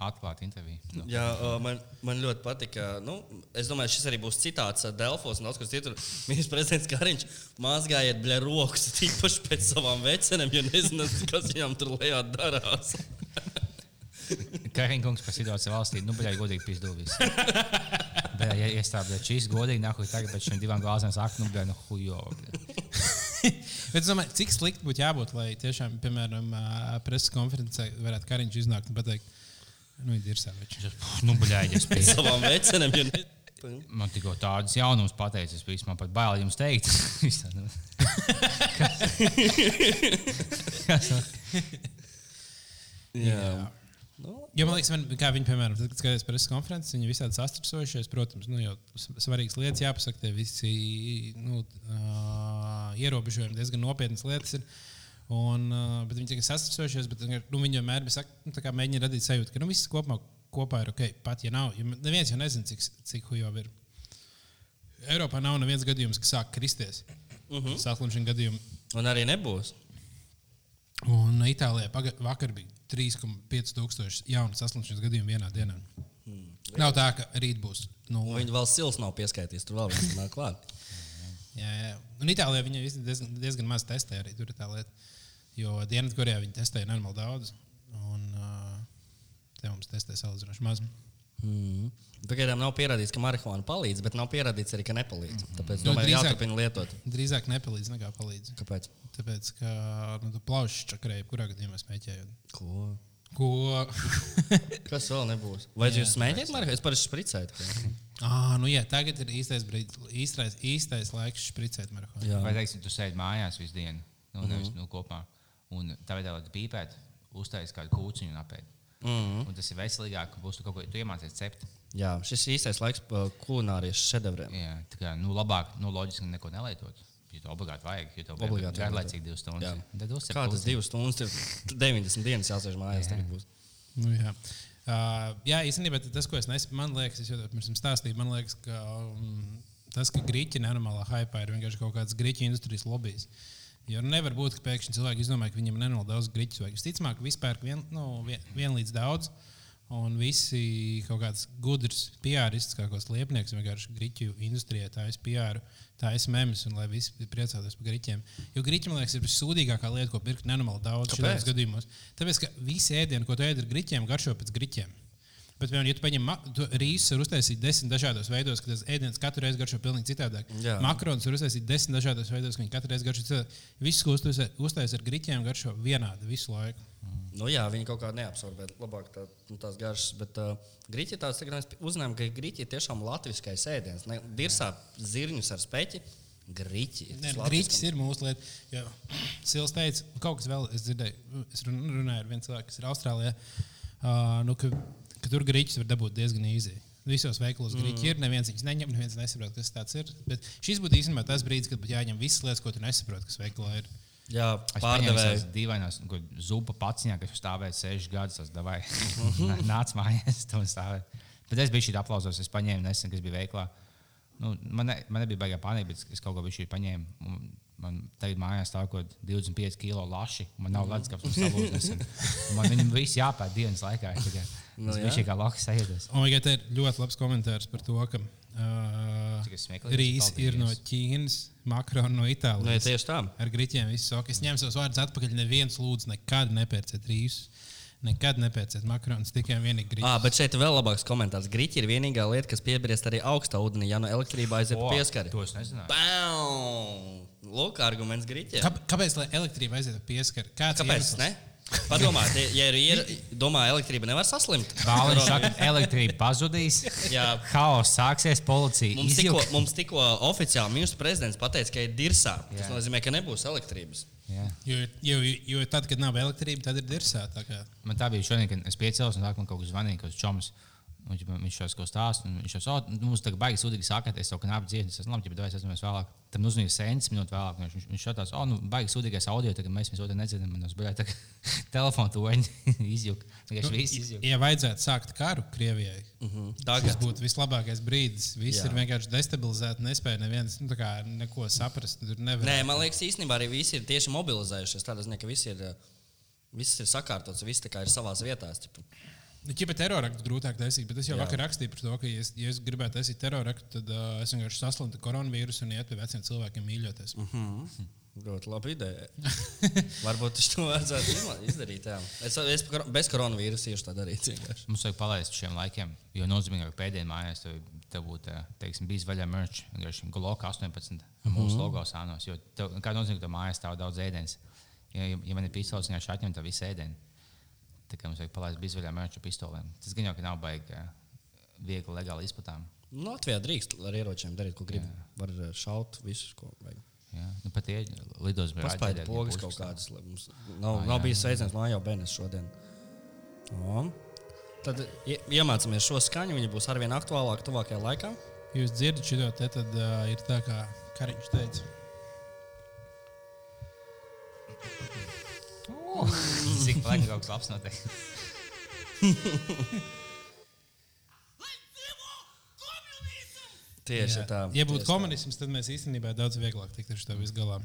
atklāta intervija. Nu, Jā, man, man ļoti patika. Nu, es domāju, šis arī būs citāts Delfos un daudz kas citur. Ministrs prezidents Kariņš mazgājiet bļa rokas, tīpaši pēc savām vecenēm, jo nezināt, kas viņam tur lejā darās. Kariņkungs par situāciju valstī, nu, bet godīgi pizdovis. Bet, ja iestāpēt šīs godīgi, nāku tagad pēc šiem divām glāzēm saka, nu, bļa, nu, hujo. Bet, domāju, cik slikti būtu jābūt, lai tiešām, piemēram, preses konferencē varētu Kariņš iznākt un pateikt, nu, ir sāpīgi. Nu, ja Pēc spēj. savām vecenēm. Jo ne... Man tikko tādas jaunumus pateicis, es vispār pat bail jums teikt. Nu. Kas? Kas? Jā. Nu, Jo man liekas, man, kā viņi, piemēram, tad, kad skatās preses konferences, viņi visādi sastrupsojušies. Protams, nu, jau svarīgas lietas jāpasaka, tie visi nu, uh, ierobežojumi diezgan nopietnas lietas. Ir. Un, uh, bet viņi tikai sastrupsojušies, bet nu, viņi vienmēr saka, nu, tā kā mēģina radīt sajūtu, ka nu, viss kopumā kopā ir ok. Pat ja nav, jo neviens jau nezina, cik, cik hujo ir. Eiropā nav neviens gadījums, kas sāk kristies. Uh -huh. Saslimšana gadījumi. un arī nebūs. Un Itālijā vakar bija 3,5 tūkstoši jaunu saslimšanas gadījumu vienā dienā. Hmm. Nav tā, ka rīt būs nu, Viņa vēl sils nav pieskaitījis, tur vēl viens nāk klāt. Jā, jā. Un Itālijā viņi diezgan, diezgan maz testē arī tur tā lieta. Jo Dienvidkorejā viņi testēja normāli daudz. Un uh, te mums testē salīdzinoši maz. Mm. Pagaidām nav pierādīts, ka marihuāna palīdz, bet nav pierādīts arī, ka nepalīdz. Tāpēc Nu, domāju, drīzāk- jāturpina lietot. Drīzāk nepalīdz nekā palīdz. Kāpēc? Tāpēc, ka nu, tu plaušas čakarēji, kurā gadījumā smēķējot. Ko? Ko? Kas vēl nebūs? Vai jūs smēķējat marihuānu? Es parasti spricēju. ah, nu jā, tagad ir īstais, brīdis, īstais, īstais laiks špricēt marihuānu. Jā. Vai teiksim, tu sēdi mājās visu dienu, nu, nevis nu, kopā, un tā veidā, lai tu pīpētu, uztaisīji kādu kūciņu un apēdi. Mm. Un tas ir veselīgāk, ka būs kaut ko tu iemācies cept. Jā, šis īstais laiks kulinārijas šedevriem. Jā, tā kā nu, labāk, nu, loģiski neko nelietot. Ja to obligāti vajag, jo tev vajag Obligāti garlaicīgi divas stundas. Jā. Tad uzsver Kā tas kūciņu. divas stundas, ir 90 dienas jāsēž mājās. Jā. būs. Nu, jā. Uh, jā, īstenībā tas, ko es nesaprotu, man liekas, es jau pirms tam stāstīju, man liekas, ka um, tas, ka grīķi nenormālā hypā ir vienkārši kaut kāds grīķu industrijas lobbyis. Jo nevar būt, ka pēkšņi cilvēki izdomā, ka viņam nenormāli daudz grīķu. Visticamāk, vispār vien, nu, vien, vienlīdz daudz. Un visi kaut kāds gudrs PRists, kā kāds liepnieks, vienkārši grīķu industrijā taisa PR, taisa memes, un lai visi priecātos par grīķiem. Jo grīķi, man liekas, ir sūdīgākā lieta, ko pirkt nenormāli daudz šādos gadījumos. Tāpēc, ka visi ēdieni, ko tu ēd ar grīķiem, garšo pēc grīķiem. Bet, piemēram, ja tu paņem rīsus, var uztaisīt desmit dažādos veidos, ka tas ēdiens katru reizi garšo pavisam citādāk. Jā. Makaronus var uztaisīt desmit dažādos veidos, ka viņi katru reizi garšo citādāk. Viss, ko uztaisīt ar grīķiem, garšo vienādi visu laiku. Nu, jā, viņi kaut kā neabsorbē labāk tā, nu, tās garšas. Bet uh, grīķi tāds, ka mēs uzzinājām, ka grīķi ir tiešām latviskais ēdiens. Ne, dirsā zirņus ar speķi. Grīķi. Nē, Grīķis ir mūsu lieta. Jo Sils teica, kaut kas vēl, es dzirdēju, es run- runāju ar vienu cilvēku, kas ir Austrālijā, uh, nu, ka, tur grīķis var dabūt diezgan īsi. Visos veikalos Mm. grīķi ir, neviens viņus neņem, neviens nesaprot, kas tas ir. Bet šis būtu īstenībā tas brīdis, kad būtu jāņem visas lietas, ko tu nesaproti, kas veikalā ir. Jā, pārdevēju dīvainās, ko zupa paciņā, kas stāvēja sešas gadus. Tas davai nāca mājās, to stāvēja. Bet es biju šī aplausos, es paņēmu nesen, kas bija veiklā. Nu, man, ne, man nebija baigā panika, bet es kaut ko biju paņēmu. Un Man tagad mājās stāv kaut kādi 25 kilo laši. un Man nav ledus, kas man salūz nesen. Un Man viņam viss jāpēta dienas laikā. Nu, Tas bija šī kā lokas sajūtas. Un ja te ir ļoti labs komentārs par to, ka uh, rīsi ir no Ķīnas, makaroni no ja Itālijas. tieši tā. Ar grīķiem viss ok. Es ņemu savus vārdus atpakaļ. Neviens lūdzu nekad nepērciet rīsus. Nekad nepērciet makaronus, tikai vienīgi grīķus. Ah, bet šeit ir vēl labāks komentārs. Grīķi ir vienīgā lieta, kas piebriest arī augstā ūdenī, ja no elektrībā aiziet pieskari. To es nezināju. Bam! Lūk, arguments grīķiem. Kā, kāpēc lai elektrība aiziet pieskari? Kāds Kāpēc? iemesls? Ne? Padomā, tie- ja ir ier... domā, elektrība nevar saslimt. Bāliņš saka, elektrība pazudīs. Jā. Haoss sāksies, policija Mums tikko, mums tikko oficiāli ministrs prezidents pateica, ka ir dirsā. Tas Jā. nozīmē, ka nebūs elektrības. Jā. Jo, jo, jo tad, kad nav elektrība, tad ir dirsā. tā kā. Man tā bija šodien, kad es piecēlos un tā, man kaut kas zvanīja, kas čoms. Un, ģipa, viņš jau kaut ko stāsta, un viņš jau saka, nu, mums tagad baigi sūdīgi sākāt, es savu knapu dziedāju, es esmu labi, ja es esmu vēlāk. Tam uzmanīja sēnes minūtes vēlāk, viņš, viņš šādās, oh, nu, baigi sūdīgais audio, tagad mēs viņu otru nedzirdam, es biju tā, telefonu toņi izjūgt. Vienkārši viss izjūgt. Ja vajadzētu sākt karu Krievijai, Mhm. tas Tagad. būtu vislabākais brīdis. Visi Jā. ir vienkārši destabilizēti, nespēja neviens nu, tā kā neko saprast. Tur nevar. Nē, man liekas, īstenībā arī visi ir tieši mobilizējušies. Tādā ziņā, ka visi ir, viss ir sakārtots, viss ir savā vietā. Nu, ja pat teroraktu grūtāk taisīt, bet es jau Jā. Vakar rakstīju par to, ka, ja es, ja es gribētu taisīt teroraktu, tad uh, es vienkārši saslimtu koronavīrusu un iet pie veciem cilvēkiem mīļoties. Mm -hmm. Ļoti laba ideja. Varbūt to vajadzētu izdarīt. Jā. Es, es bez koronavīrusa tieši tā vienkārši. Mums vajag palaist šiem laikiem, jo nozīmīgāk pēdējā mājās tev, tev būtu, teiksim, bijis vaļā merch, vienkārši Glock 18, mm -hmm. mūsu logo sānos, jo tev, kā nozīmē, ka tev mājās stāv daudz ēdienas. Ja, ja, man ir pistols, vienkārši atņem tev visu ēdienu. Tā kā mums vajag palaist bizvaļā merch ar pistolēm. Tas gan jau, ka nav baigi viegli legāli izplatām. Nu, Latvijā drīkst ar ieročiem darīt, ko grib. Var eh, šaut visus, ko vajag. Jā, nu, pat tie lidos bija Paspēlēt pogas kaut kādas. lai mums Nav, nav bijis sveiciens no jau bērnes šodien. O. Tad ie- iemācāmies šo skaņu. Viņa būs arvien aktuālāka tuvākajā laikā. Jūs dzirdat šo te, tad uh, ir tā, kā Kariņš teica. Cik laika kaut kas labs notiek? Tieši Jā. tā. Ja būtu tā. komunisms, tad mēs īstenībā daudz vieglāk tiktu ar šo visu galā.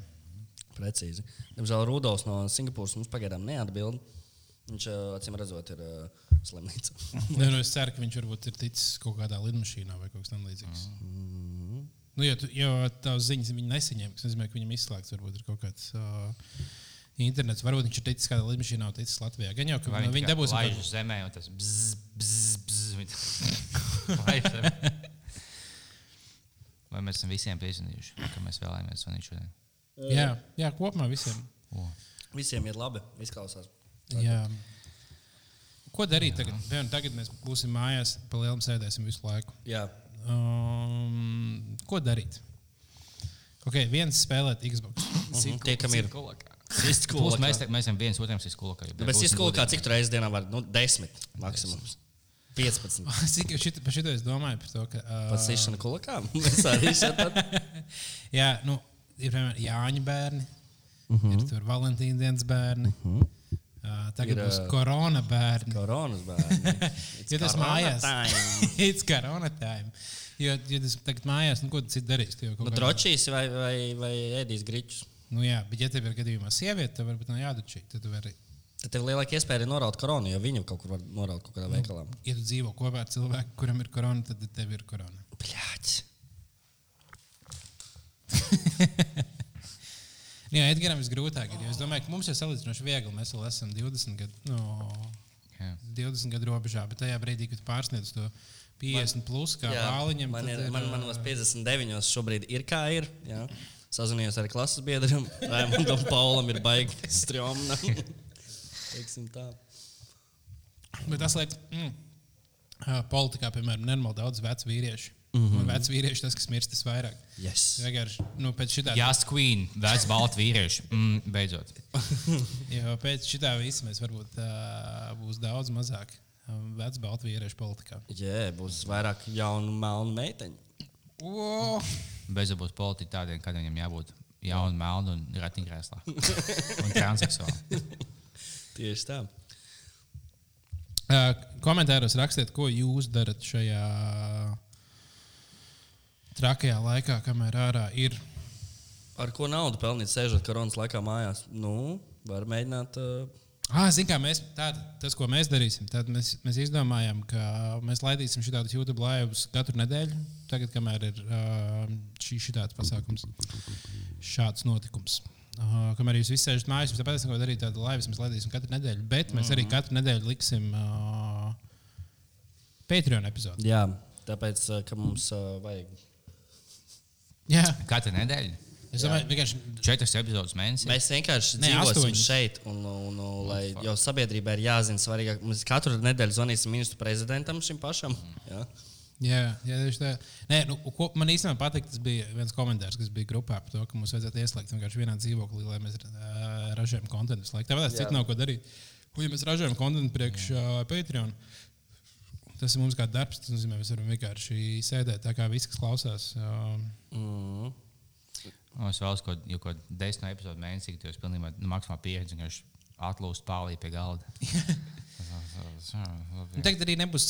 Precīzi. Diemžēl Rudolfs no Singapūras mums pagaidām neatbild. Viņš, acīm redzot, ir uh, slimnīca. Nē, nu, es ceru, ka viņš varbūt ir ticis kaut kādā lidmašīnā vai kaut kas tamlīdzīgs. Mhm. Nu, jo, tu- jo tās ziņas viņa nesaņēma. Tas nozīmē, ka viņam izslēgts varbūt ir kaut kāds. Uh, Internets, varbūt viņš ir ticis kādā lidmašīnā, un ticis Latvijā. Gan jau, ka Vai viņi dabūs laiž uz zemē, un tas bzz, bzz, bzz. Vai mēs esam visiem piezvanījuši, ka mēs vēlamies zvanīt šodien? Jā, jā, kopumā visiem. O. Visiem ir labi, izklausās. Jā. Ko darīt tagad? Piemēram, tagad mēs būsim mājās, pa lielam sēdēsim visu laiku. Jā, Um, ko darīt? Okay, viens spēlēt Xbox. Mhm, tie, kam ir. Sist kulakā. Mēs, te- mēs esam viens otram kulakā. Nu, Bet tas ir kā cik reizes dienā var? Nu, desmit maksimums. 15. Cik šit, par šito es domāju? Par to, ka, uh, Pats īšana kulakā. Mēs arī šeit. jā, nu, ir piemēram Jāņa bērni, uh Mhm. -huh. ir tur Valentīna dienas bērni. Uh -huh. uh, tagad Ir, ir, būs korona bērni. Koronas bērni. Jo tas corona mājās time. ir korona time. Jo, ja tas tagad mājās, nu, ko tu citu darīsi? Tu jau kaut Nu, kādā- drošīs vai, vai, vai ēdīs gričus. Nu, jā, bet, ja tev ir gadījumā sieviete, tad varbūt nav jādučī. Tad tu vari, Tad tev lielāka iespēja ir noraut koronu, jo viņu kaut kur var noraut kaut kādā veikalā. ja tu dzīvo kopā ar cilvēku, kuram ir korona, tad tev ir korona. Bļāķis. Nu, Jā, Edgars ir. jo Es domāju, ka mums ir salīdzinoši viegli. Mēs vēl esam 20 gadu, no, Jā. 20 gadu robežā, bet tajā brīdī, kad tu pārsniedz to 50 man, plus, kā vāliņam, man, tad ir, man, ā, manos 59 šobrīd ir kā ir. Jā. Sazvanījos ar klases biedriem. Raimondam Paulam ir baigi tā. Bet tas liekas, mm, politikā, piemēram, nenormāli daudz vecu vīriešu. Mm -hmm. Un vecs vīrieši tas, kas mirst visvairāk. Yes. Vienkārši nu, pēc šitā, Jās Queen, vecs balts vīrieši. Mm, beidzot. jo pēc šitā visa mēs varbūt uh, būs daudz mazāk vecu baltu vīriešu politikā. Jā, būs vairāk jaunu melnu meiteņu. Oh! Beidzot būs politiķi tādiem, kādiem viņam jābūt. Jauni, melni un ratiņkrēslā. Un transseksuāli. Tieši tā. Uh, komentāros rakstiet, ko jūs darat šajā trakajā laikā, kamēr ārā ir. Ar ko naudu pelnīt, sēžot koronas laikā mājās? Nu, var mēģināt. Uh, Ah, Zinām, kā mēs, tād, tas, ko mēs darīsim, tad mēs, mēs izdomājām, ka mēs laidīsim šādus YouTube laivus katru nedēļu. Tagad, kamēr ir uh, šī šitāds pasākums, šāds notikums. Uh, kamēr jūs visi sēžat mājās, mēs tāpēc ko darīt tādu laivu, mēs laidīsim katru nedēļu, bet mēs arī katru nedēļu liksim uh, Patreon epizodi. jā, tāpēc, ka mums uh, vajag. Jā, Katru nedēļu. Es domāju, vienkārši Četras epizodes mēnesī. Mēs vienkārši Nē, dzīvosim astoņas. šeit, un, un, un, lai, jo sabiedrībai ir jāzina svarīgāk. Mēs katru nedēļu zvanīsim ministru prezidentam šim pašam. Jā. Jā, jā tieši tā. Nē, nu, ko, man īstenībā patīk, tas bija viens komentārs, kas bija grupā par to, ka mums vajadzētu ieslēgt vienkārši vienā dzīvoklī, lai mēs uh, ražojam laiku. Tāpēc Jā. citu nav ko darīt. Un, ja mēs ražojam kontentu priekš uh, Patreon, tas ir mums kā darbs. Tas nozīmē, mēs varam vienkārši sēdēt tā kā visi, kas klausās. Uh, Mm. O, Es vēlos kaut ko desmit epizodu mēnesī, kad jūs pilnībā nu, maksimāli pieredzi vienkārši atlūst pāri pie galda. Un tagad arī nebūs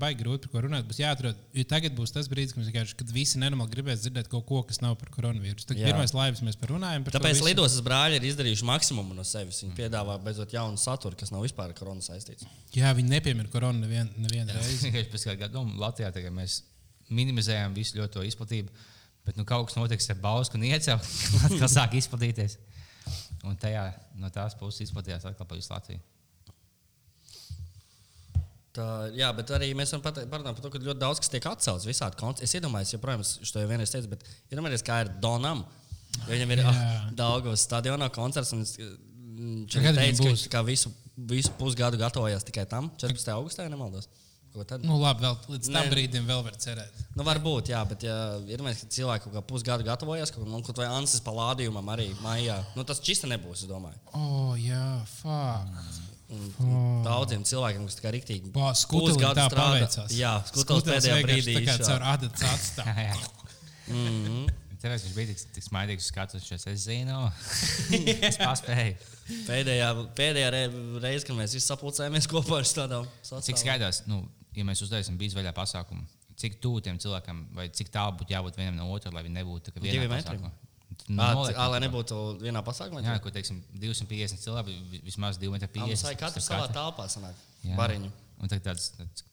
baigi grūti par ko runāt. Būs jāatrod, jo tagad būs tas brīdis, kad, kad visi nenormāli gribēs dzirdēt kaut ko, kas nav par koronavīrusu. Tad pirmais laivas mēs parunājam par Tāpēc lidostas brāļi ir izdarījuši maksimumu no sevis. Viņi piedāvā beidzot jaunu saturu, kas nav vispār ar koronu saistīts. Jā, viņi nepiemēr koronu nevienu nevien reizi. Tikai pēc kāda gada nu, Latvijā tagad mēs minimizējam visu ļoti to izplatību. Bet nu, kaut kas notiks ar Bausku un Iecevu, atkal sāk izplatīties. Un tajā, no tās puses izplatījās atkal pa visu Latviju. Tā, jā, bet arī mēs varam pateikt parunāt par to, ka ļoti daudz kas tiek atcelts. Visādi koncerti. Es iedomājos, joprojām, es to jau vienreiz teicu, bet iedomājieties, kā ir Donam. Jo viņam ir Jā. oh, Daugavas stadionā koncerts. un mm, Viņš teica, ka kā visu, visu pusgadu gatavojās tikai tam. 14. augustā, ja nemaldos. Ko tad? Nu, labi, vēl līdz tam Nē. brīdim vēl var cerēt. Nu, varbūt, jā, bet ja ir mēs, ka cilvēki kaut kā pusgadu gatavojas, kaut, nu, kaut vai Ansis palādījumam arī maijā. Nu, tas čista nebūs, es domāju. O, oh, jā, fuck. Un, un daudziem cilvēkiem, riktīgi Bā, skutelim pusgadu tā paveicās. Jā, skutels pēdējā brīdī. Tā kā caur adatas atstāv. Tāpēc viņš bija tik, tik smaidīgs, skatoties, šeit es zinu, es paspēju. Pēdējā, pēdējā re, reize, kad mēs visi sapulcējāmies kopā ar tādām Cik skaidrs, nu, ja mēs uztaisām bizvaļā pasākumu, cik tuvu tiem cilvēkiem, vai cik tālu būtu jābūt vienam no otra, lai viņi nebūtu tā kā vienā pasākumā? Noliekam ā, lai nebūtu vienā pasākumā. Jā, ko teiksim, 250 cilvēki, vi- vismaz 2 metri Ā, 50. Mums vajag katru savā telpā sanāk. Bariņu. Un tad tāds, tāds,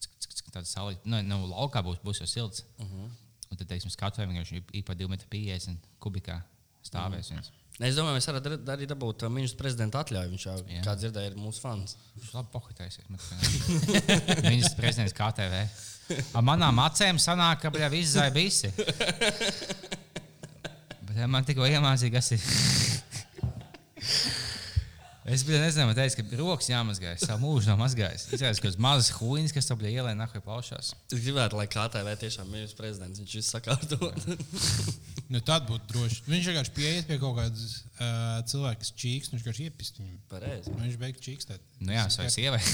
tāds saulīt, nu, nu, laukā būs, būs jau silts. Uh Mhm. -huh. Un tad, teiksim, skatu vienkārši ik pa 2 metri 50 kubikā stāvēs viens. Es domāju, mēs dar- arī dabūt ministrs prezidenta atļauju. Viņš jau, Jā. kā dzirdēja, ir mūsu fans. Viņš labi pohitēsies. Viņas prezidents KTV. Ar manām acīm sanāk, ka bija izzāja visi. Bet man tikko iemācīja, kas ir. Es biju nezinu, teicu, ka rokas jāmazgā. Es savu mūžu nav mazgājis. Izskatās, ka mazas huīnas, kas tam bija ielē, nahuj plaušās. Es gribētu, lai KTV tiešām ir ministrs prezidents. Viņš visu sakārto. Nu, tad būtu droši. Viņš vienkārši pieiet pie kaut kādas uh, cilvēka, čīks, viņš vienkārši iepist viņu. Pareizi. Nu, Viņš beigts čīkstēt. Nu jā, savai sievai.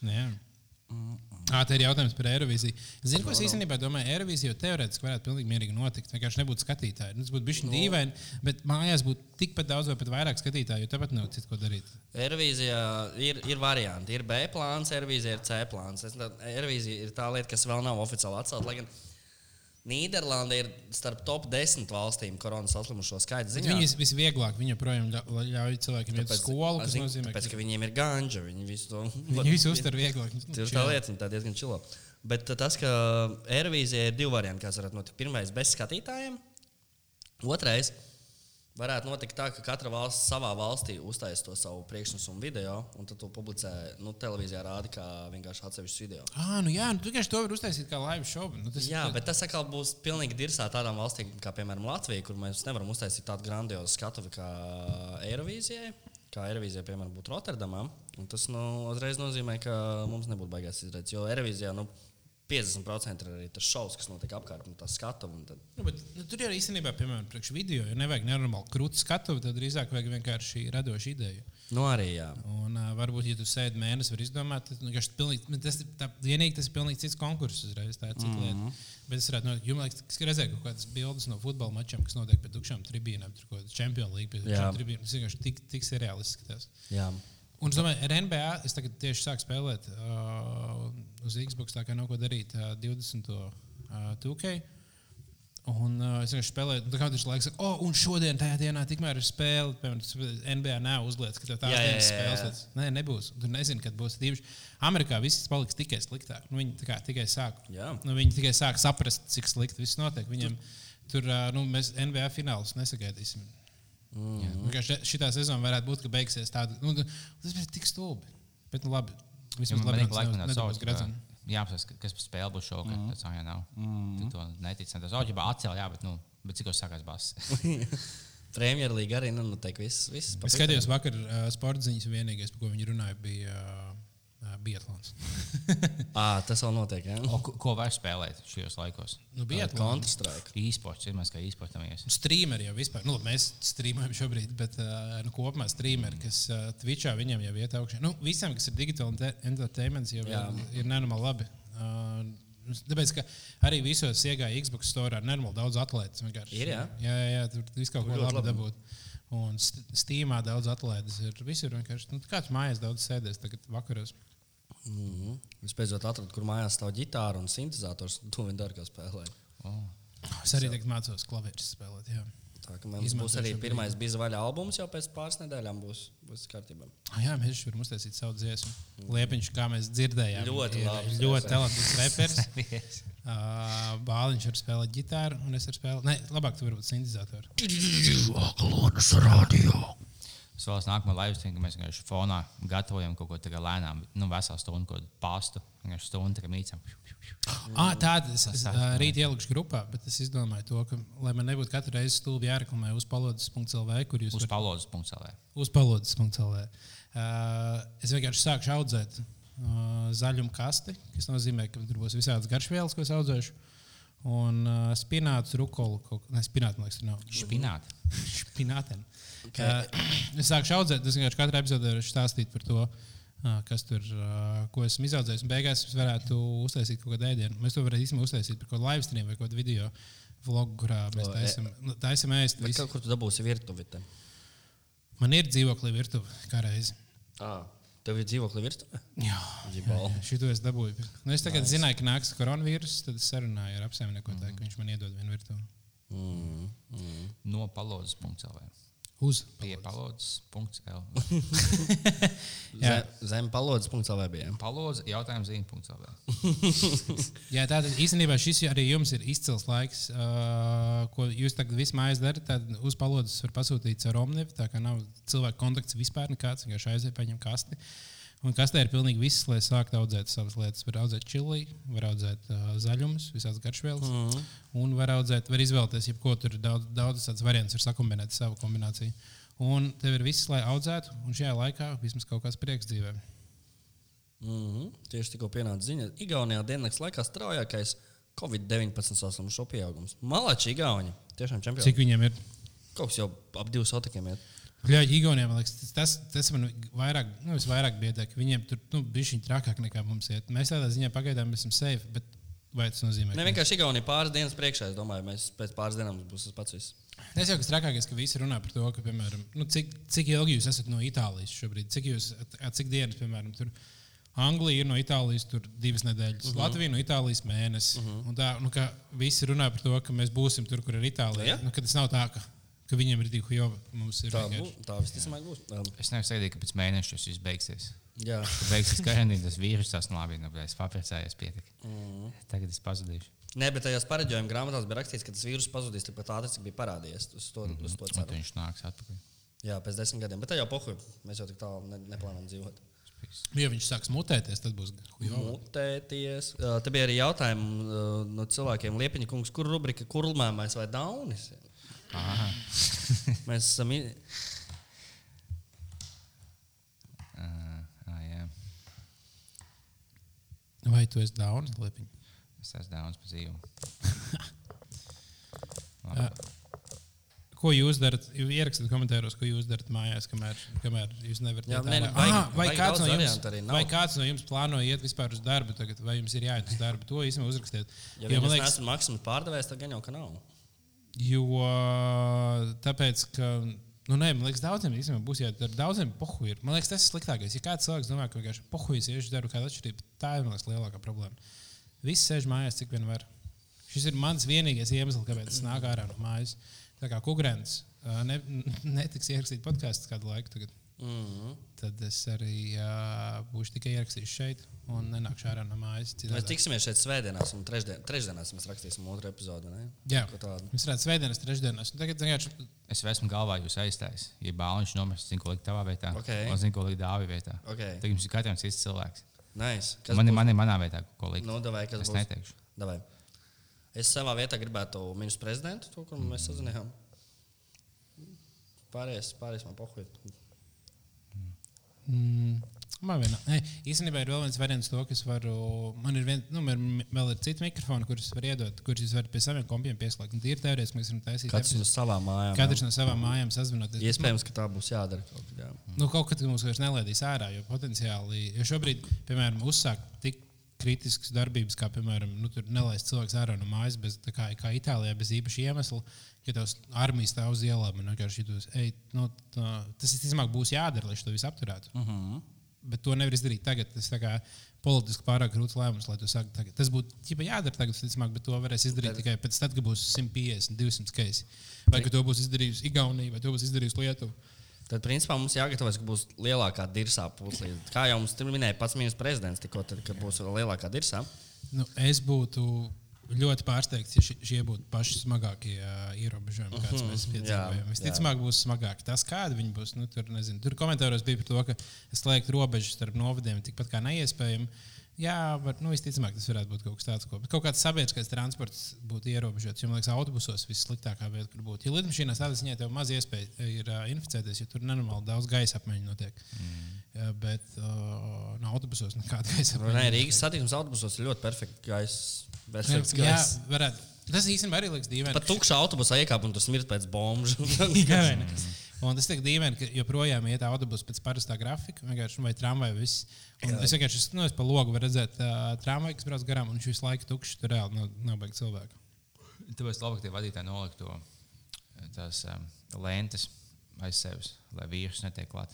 Nu. Ah, tā ir jautājums par Eirovīziju. Zinu, ko es īstenībā domāju. Eirovīzija jau teorētiski varētu pilnīgi mierīgi notikt. Vienkārši nebūtu skatītāji. Nu, Tas būtu bijis dīvaini, bet mājās būtu tikpat daudz vai pat vairāk skatītāju, jo tāpat nav citu ko darīt. Eirovīzijā ir, ir varianti. Ir B plāns, Eirovīzija ir C plāns. Eirovīzija ir tā lieta, kas vēl nav oficiāli atcelta. Nīderlanda ir starp top 10 valstīm koronas saslimušo skaitu vis- visvieglāk, viņi joprojām ļa- ļauj cilvēkiem iet uz skolu, zin, nozīmē, tāpēc, ka ka viņiem ir ganģa. Viņi visu to viņi visu uztver vieglāk. Tieši tā lieta, tā diezgan čilo. Bet tas, ka Eirovīzija ir divi varianti, kas varētu notikt. Pirmais, bez skatītājiem. Otrais, varētu notikt tā, ka katra valsts savā valstī uztaisīs to savu priekšnesumu video, un tad to publicē nu, televīzijā, rāda kā vienkārši atsevišķu video. Ah, nu jā, nu, tu vienkārši to var uztaisīt kā live show. Nu, tas, Jā, bet tas atkal būs pilnīgi dirsā tādām valstīm, kā piemēram Latvija, kur mēs nevaram uztaisīt tādu grandiozu skatuvi kā Eirovīzijai. Kā Eirovīzija, piemēram, būtu Rotterdamā. Tas nu, uzreiz nozīmē, ka mums nebūtu baigās izredzes. Jo Eirovīzijā nu, 50% ir arī tas šovs, kas notiek apkārt, un tas skatuve. un tad- Nu, bet, nu, tur ir īstenībā, piemēram, priekš video, ja nevajag nenormāli krūti skatu, tad drīzāk vajag vienkārši radošu ideju. Nu, arī jā. Un, uh, varbūt, ja tu sēdi mēnesi, var izdomāt, tad nu, pilnīgi, tas, ir tā, vienīgi tas ir pilnīgi cits konkurss uzreiz. Tā ir cita mm -hmm. lieta. Bet es varētu notikt, jums liekas, ka redzēju kaut kādas bildes no futbola mačiem, kas notiek pie tukšām tribīnēm, tur kaut kāda Champions League pie tukšām tribīnēm. Tas vienkārši tik, tik seriāli izskatās. jā. Un es domāju, ar NBA es tagad tieši sāku spēlēt uh, uz Xbox, tā kā nav ko darīt uh, 20. Uh, 2K. Un uh, es vienkārši spēlēju, un tā kā viņš laikam saka, oh, un šodien, tajā dienā, tikmēr ir spēle. Piemēram, NBA nav uzliekas, ka Jā, jā, dienas tāds, Nē, nebūs. Tu nezini, kad būs tīpaši. Amerikā viss paliks tikai sliktāk. Nu, viņi tā kā, tikai sāk. Jā. Nu, viņi tikai sāk saprast, cik slikti viss notiek. Viņiem tur, uh, nu, mēs NBA finālus nesagaidīsim. Mm. Šī sezona varētu būt, ka beigsies tāda. Nu, tas ir tik stulbi. Bet, nu, labi. Vismaz Man labi, ir laikam tāds savs, ka gradzenu. jāapsaka, ka- kas par spēli būs šovakar. Mhm. Tas jau nav. Tu to netici. Tas jau ir atcēlts, jā, bet, nu, bet cik jau sākās bass. Premjerlīga arī nu, notiek viss. viss pa Es skatījos vakar uh, sporta ziņas, un vienīgais, par ko viņi runāja, bija uh, biatlons. Ā, tas vēl notiek. Ja? O, ko, ko var spēlēt šajos laikos? nu, biatlons. Īsports, ir maz kā īsportamies. Streameri jau vispār, nu, mēs streamējam šobrīd, bet nu, kopumā streameri, kas Twitchā viņiem jau iet augšā. Nu, visiem, kas ir digitāli ente- entertainments, jau Jā. ir, nenormāli labi. Uh, Tāpēc, ka arī visos iegāja Xbox store ar nenormāli daudz atlētas. vienkārši. Ir, jā? jā, jā, jā tur viss kaut ko labi. dabūt. Un st- Steamā daudz atlētas ir. Visur vienkārši, nu, kāds mājās daudz sēdēs tagad vakaros. Mm -hmm. Es beidzot atradu, kur mājās stāv ģitāra un sintēzators. To viņi dara, kā spēlē. Oh. Es arī tagad mācos klavierus spēlēt. Jā. Tā kā mums būs arī pirmais bija vaļā albums jau pēc pāris nedēļām. Būs, būs kārtībā. Ah, Jā, mēs varam uztaisīt savu dziesmu. Liepiņš, kā mēs dzirdējām, Ļoti ir labs ļoti talantīgs reperis. Uh, Bāliņš var spēlēt ģitāru, un es varu spēlēt. Nē, labāk, tu varbūt sintēzatoru. Es vēlos nākamā stream, ka mēs vienkārši fonā gatavojam kaut ko tādu lēnām, nu, veselu stundu, kādu pastu. Vienkārši stundu tā kā mīcam. Ah, tāda es, es uh, rīt ielikšu grupā, bet es izdomāju to, ka, lai man nebūtu katru reizi stulbi jāreklamē uz palodas.lv, kur jūs Uz varat palodas.lv. uz palodas.lv. Uh, es vienkārši sākšu audzēt uh, zaļumu kasti, kas nozīmē, ka tur būs visādas garšvielas, ko es audzēšu. Un uh, spināts, rukolu, kaut kā spināts, man liekas, nav. Špināt. Spinātēm. Okay. Es sāku audzēt, es vienkārši katru epizodē varu stāstīt par to, ā, kas tur, ā, ko esmu izaudzējis. Un beigās es varētu uztaisīt kaut kādu ēdienu. Mēs to varētu īstenībā uztaisīt par kaut kādu live stream vai kādu video vlogu, kurā mēs e- taisam, nu, taisam ēst. Visu. kaut kur tu dabūsi virtuvi. te? Man ir dzīvoklī virtuve kā reizi. Ā, Tev ir dzīvokļa virtuve? Jā, Ģibal. šito es dabūju. Nu, es tagad nice. zināju, ka nāks koronavīruss, tad es sarunāju ar apsaimniekotāju, mm -hmm. ka viņš man iedod vienu virtuvi. Mm, mm. No palodzes.lv. Uz Pie palodzes.lv. Jā. Zem, palodzes.lv bija. Palodze jautājums zīme.lv. Jā, tātad īstenībā šis arī jums ir izcils laiks, uh, ko jūs tagad visu mājas darat. Tad uz palodzes var pasūtīt ar Omnivu. Tā kā nav cilvēku kontakts vispār nekāds, vienkārši aiziet, paņem kasti. Un kastē ir pilnīgi viss, lai sāktu audzēt savas lietas. Var audzēt čili, var audzēt uh, zaļumus, visādas garšvielas. Mm -hmm. Un var audzēt, var izvēlēties, jebko tur ir daudz, daudz tādas variants, var sakumbinēt savu kombināciju. Un tev ir viss, lai audzētu, un šajā laikā vismaz kaut kāds prieks dzīvē. Mm -hmm. Tieši tikko pienāca ziņa. Igaunijā dienas laikā straujākais Covid-19 saslimušo pieaugums. Malači, Igauni. Tiešām čempioni. Cik viņiem ir? Kaut kas jau ap diviem sotikiem Igaunijā man liekas, tas- tas, man vairāk, nu, vairāk biedē, ka viņiem tur nu, bija šī trakāk nekā mums iet. Mēs tādā ziņā pagaidām esam safe, bet vai tas nozīmē? Ne vienkārši Igaunija pāris dienas priekšā. Es domāju, mēs pēc pāris dienām būs tas pats. Viss. Es jau kas trakākais, ka visi runā par to, ka, piemēram, nu, cik, cik ilgi jūs esat no Itālijas šobrīd, cik, jūs, cik dienas, piemēram, tur Anglija ir no Itālijas tur divas nedēļas, uh -huh. Latvija no Itālijas mēnesis. Uh -huh. Un tā, nu, ka visi runā par to, ka mēs būsim tur, kur ir Itālija. Ja? Nu, tas nav tā, ka, ka viņiem ir divi jovi, mums ir Tā, būs, tā visticamāk būs. Um, Es nevaru sagaidīt, ka pēc mēneša tas viss beigsies. jā, Kad beigsies karantīna, tas vīrus tas labi, nu, bet es paprecējos pietika. Mm. Tagad es pazudīšu. Nē, bet tajās pareģojuma grāmatās bija rakstīts, ka tas vīrus pazudīs tikpat ātri, cik bija parādījies. Uz to, mm -hmm. uz to Un ceru. tad viņš nāks atpakaļ. Jā, pēc desmit gadiem. Bet tā jau pohuļ. Mēs jau tik tālu ne, neplānojam dzīvot. Ja viņš sāks mutēties, tad būs jovi. Mutēties. Uh, te bija arī jautājumi uh, no cilvēkiem. Liepiņa kungs, kur rubrika kurlmēmais vai daunis? Aha. Mēs esam. i- Uh, ah, jā. Vai tu esi daunis, Liepiņ? Es esmu daudz pa dzīvu. Ko jūs darat? Ierakstiet komentāros, ko jūs darat mājās, kamēr, kamēr jūs nevarat vajag- Aha, vai, vajag kāds no jums, vai kāds no jums plāno iet vispār uz darbu tagad, vai jums ir jāiet uz darbu? To īstenībā uzrakstiet. Ja jo, jūs man liekas, neesat maksas pārdevējs, tad gan jau ka nav. Jo tāpēc, ka. Nu, nē, man liekas, daudziem īstenībā būs jādara. Daudziem pohu ir. Man liekas, tas ir sliktākais. Ja kāds cilvēks domā, ka vienkārši pohujas iešu darbu, kāda atšķirība, tā ir man liekas, lielākā problēma. Visi sēž mājās, cik vien var. Šis ir mans vienīgais iemesls, kāpēc es nāku ārā no mājas. Tā kā Kukrēns ne, netiks ierakstīt podkāstu kādu laiku, tagad, Mm -hmm. tad es arī uh, būšu tikai ierakstījis šeit un nenākšu ārā no mājas. Mēs tiksimies šeit svētdienās, un trešdien, trešdienās mēs rakstīsim otru epizodi. Ne? Jā, mēs redzam, svētdienas, trešdienas. Un Tagad vienkārši Es esmu galvā jūs aizstājis. Ja bāliņš nomirs, zinu, ko likt tavā vietā. Ok. Un zinu, ko likt dāvī vietā. Okay. Tagad jums ir katram cits cilvēks. Nice. Man, ir, man ir manā vietā, ko likt. Nu, davai, kas es būs? neteikšu. Davai. Es savā vietā gribētu ministru prezidentu, to, kur mēs sazinājām. Pārējais, pārējais man pohuļ. Mm, man vienā. Nē, īstenībā ir vēl viens variants, to, kas varu. Man ir vien, nu, man vēl ir citi mikrofoni, kurus var iedot, kurus jūs varat pie saviem kompiem pieslēgt. Un Tīri teorētiski mēs varam taisīt. Katrs no savām mājām. Katrs no savām mājām sazvanoties. Iespējams, ka tā būs jādara. Kaut, jā. Nu, kaut kad mums vairs nelaidīs ārā, jo potenciāli, jo šobrīd, piemēram, uzsākt tik kritiskas darbības, kā, piemēram, nu, nelaist cilvēku ārā no mājas, bez, kā, kā Itālijā, bez īpaša iemesla, ka tavs armijas stāv uz ielām un vienkārši jūs, ej, nu, tā, tas visticamāk būs jādara, lai šo visu apturētu. Uh -huh. Bet to nevar izdarīt tagad. Tas kā politiski pārāk grūts lēmums, lai to sāktu tagad. Tas būtu jādara tagad, visticamāk, bet to varēs izdarīt tikai pēc tam, kad būs 150, 200 keisi. Vai ka to būs izdarījusi Igaunija, vai to būs izdarījusi Lietuva. Tad, principā, mums jāgatavojas, ka būs lielākā dirzā puslī. Kā jau mums minēja pats ministrs prezidents, tikko tad, kad būs lielākā dirzā. Nu, es būtu ļoti pārsteigts, ja šie, būtu paši smagākie uh, ierobežojumi, kādas mēs piedzīvojam. Visticamāk, būs smagāki. Tas, kādi viņi būs, nu, tur, nezinu, tur komentāros bija par to, ka slēgt robežas starp novadiem tikpat kā neiespējami. Jā, var, nu, visticamāk, tas varētu būt kaut kas tāds, ko. Bet kaut kāds sabiedriskais transports būtu ierobežots. Jo, man liekas, autobusos vissliktākā vieta, kur būt. Ja lidmašīnās tādā ziņā tev maz iespēja ir uh, inficēties, jo tur nenormāli daudz gaisa apmaiņu notiek. Mm. Uh, bet uh, no autobusos nekāda gaisa apmaiņa. Nē. Rīgas satiksmes autobusos ir ļoti perfekts gaisa. Perfekts Jā, gaisa. varētu. Tas īstenībā arī liekas dīvaini. Pat tukšā autobusā iekāp un tur smirt pēc bombžu. Un tas ir dīvaini, ka joprojām iet autobusu pēc parastā grafika, vienkārši vai tramvaja. Viss. Es vienkārši nu, es pa logu redzēt uh, tramvaju, kas brauc garām, un viņš visu laiku tukšs. Tur reāli nav, nav baigts cilvēku. Tāpēc labi, ka tie vadītāji noliek to tās um, lentes aiz sevis, lai vīrus netiek klāt.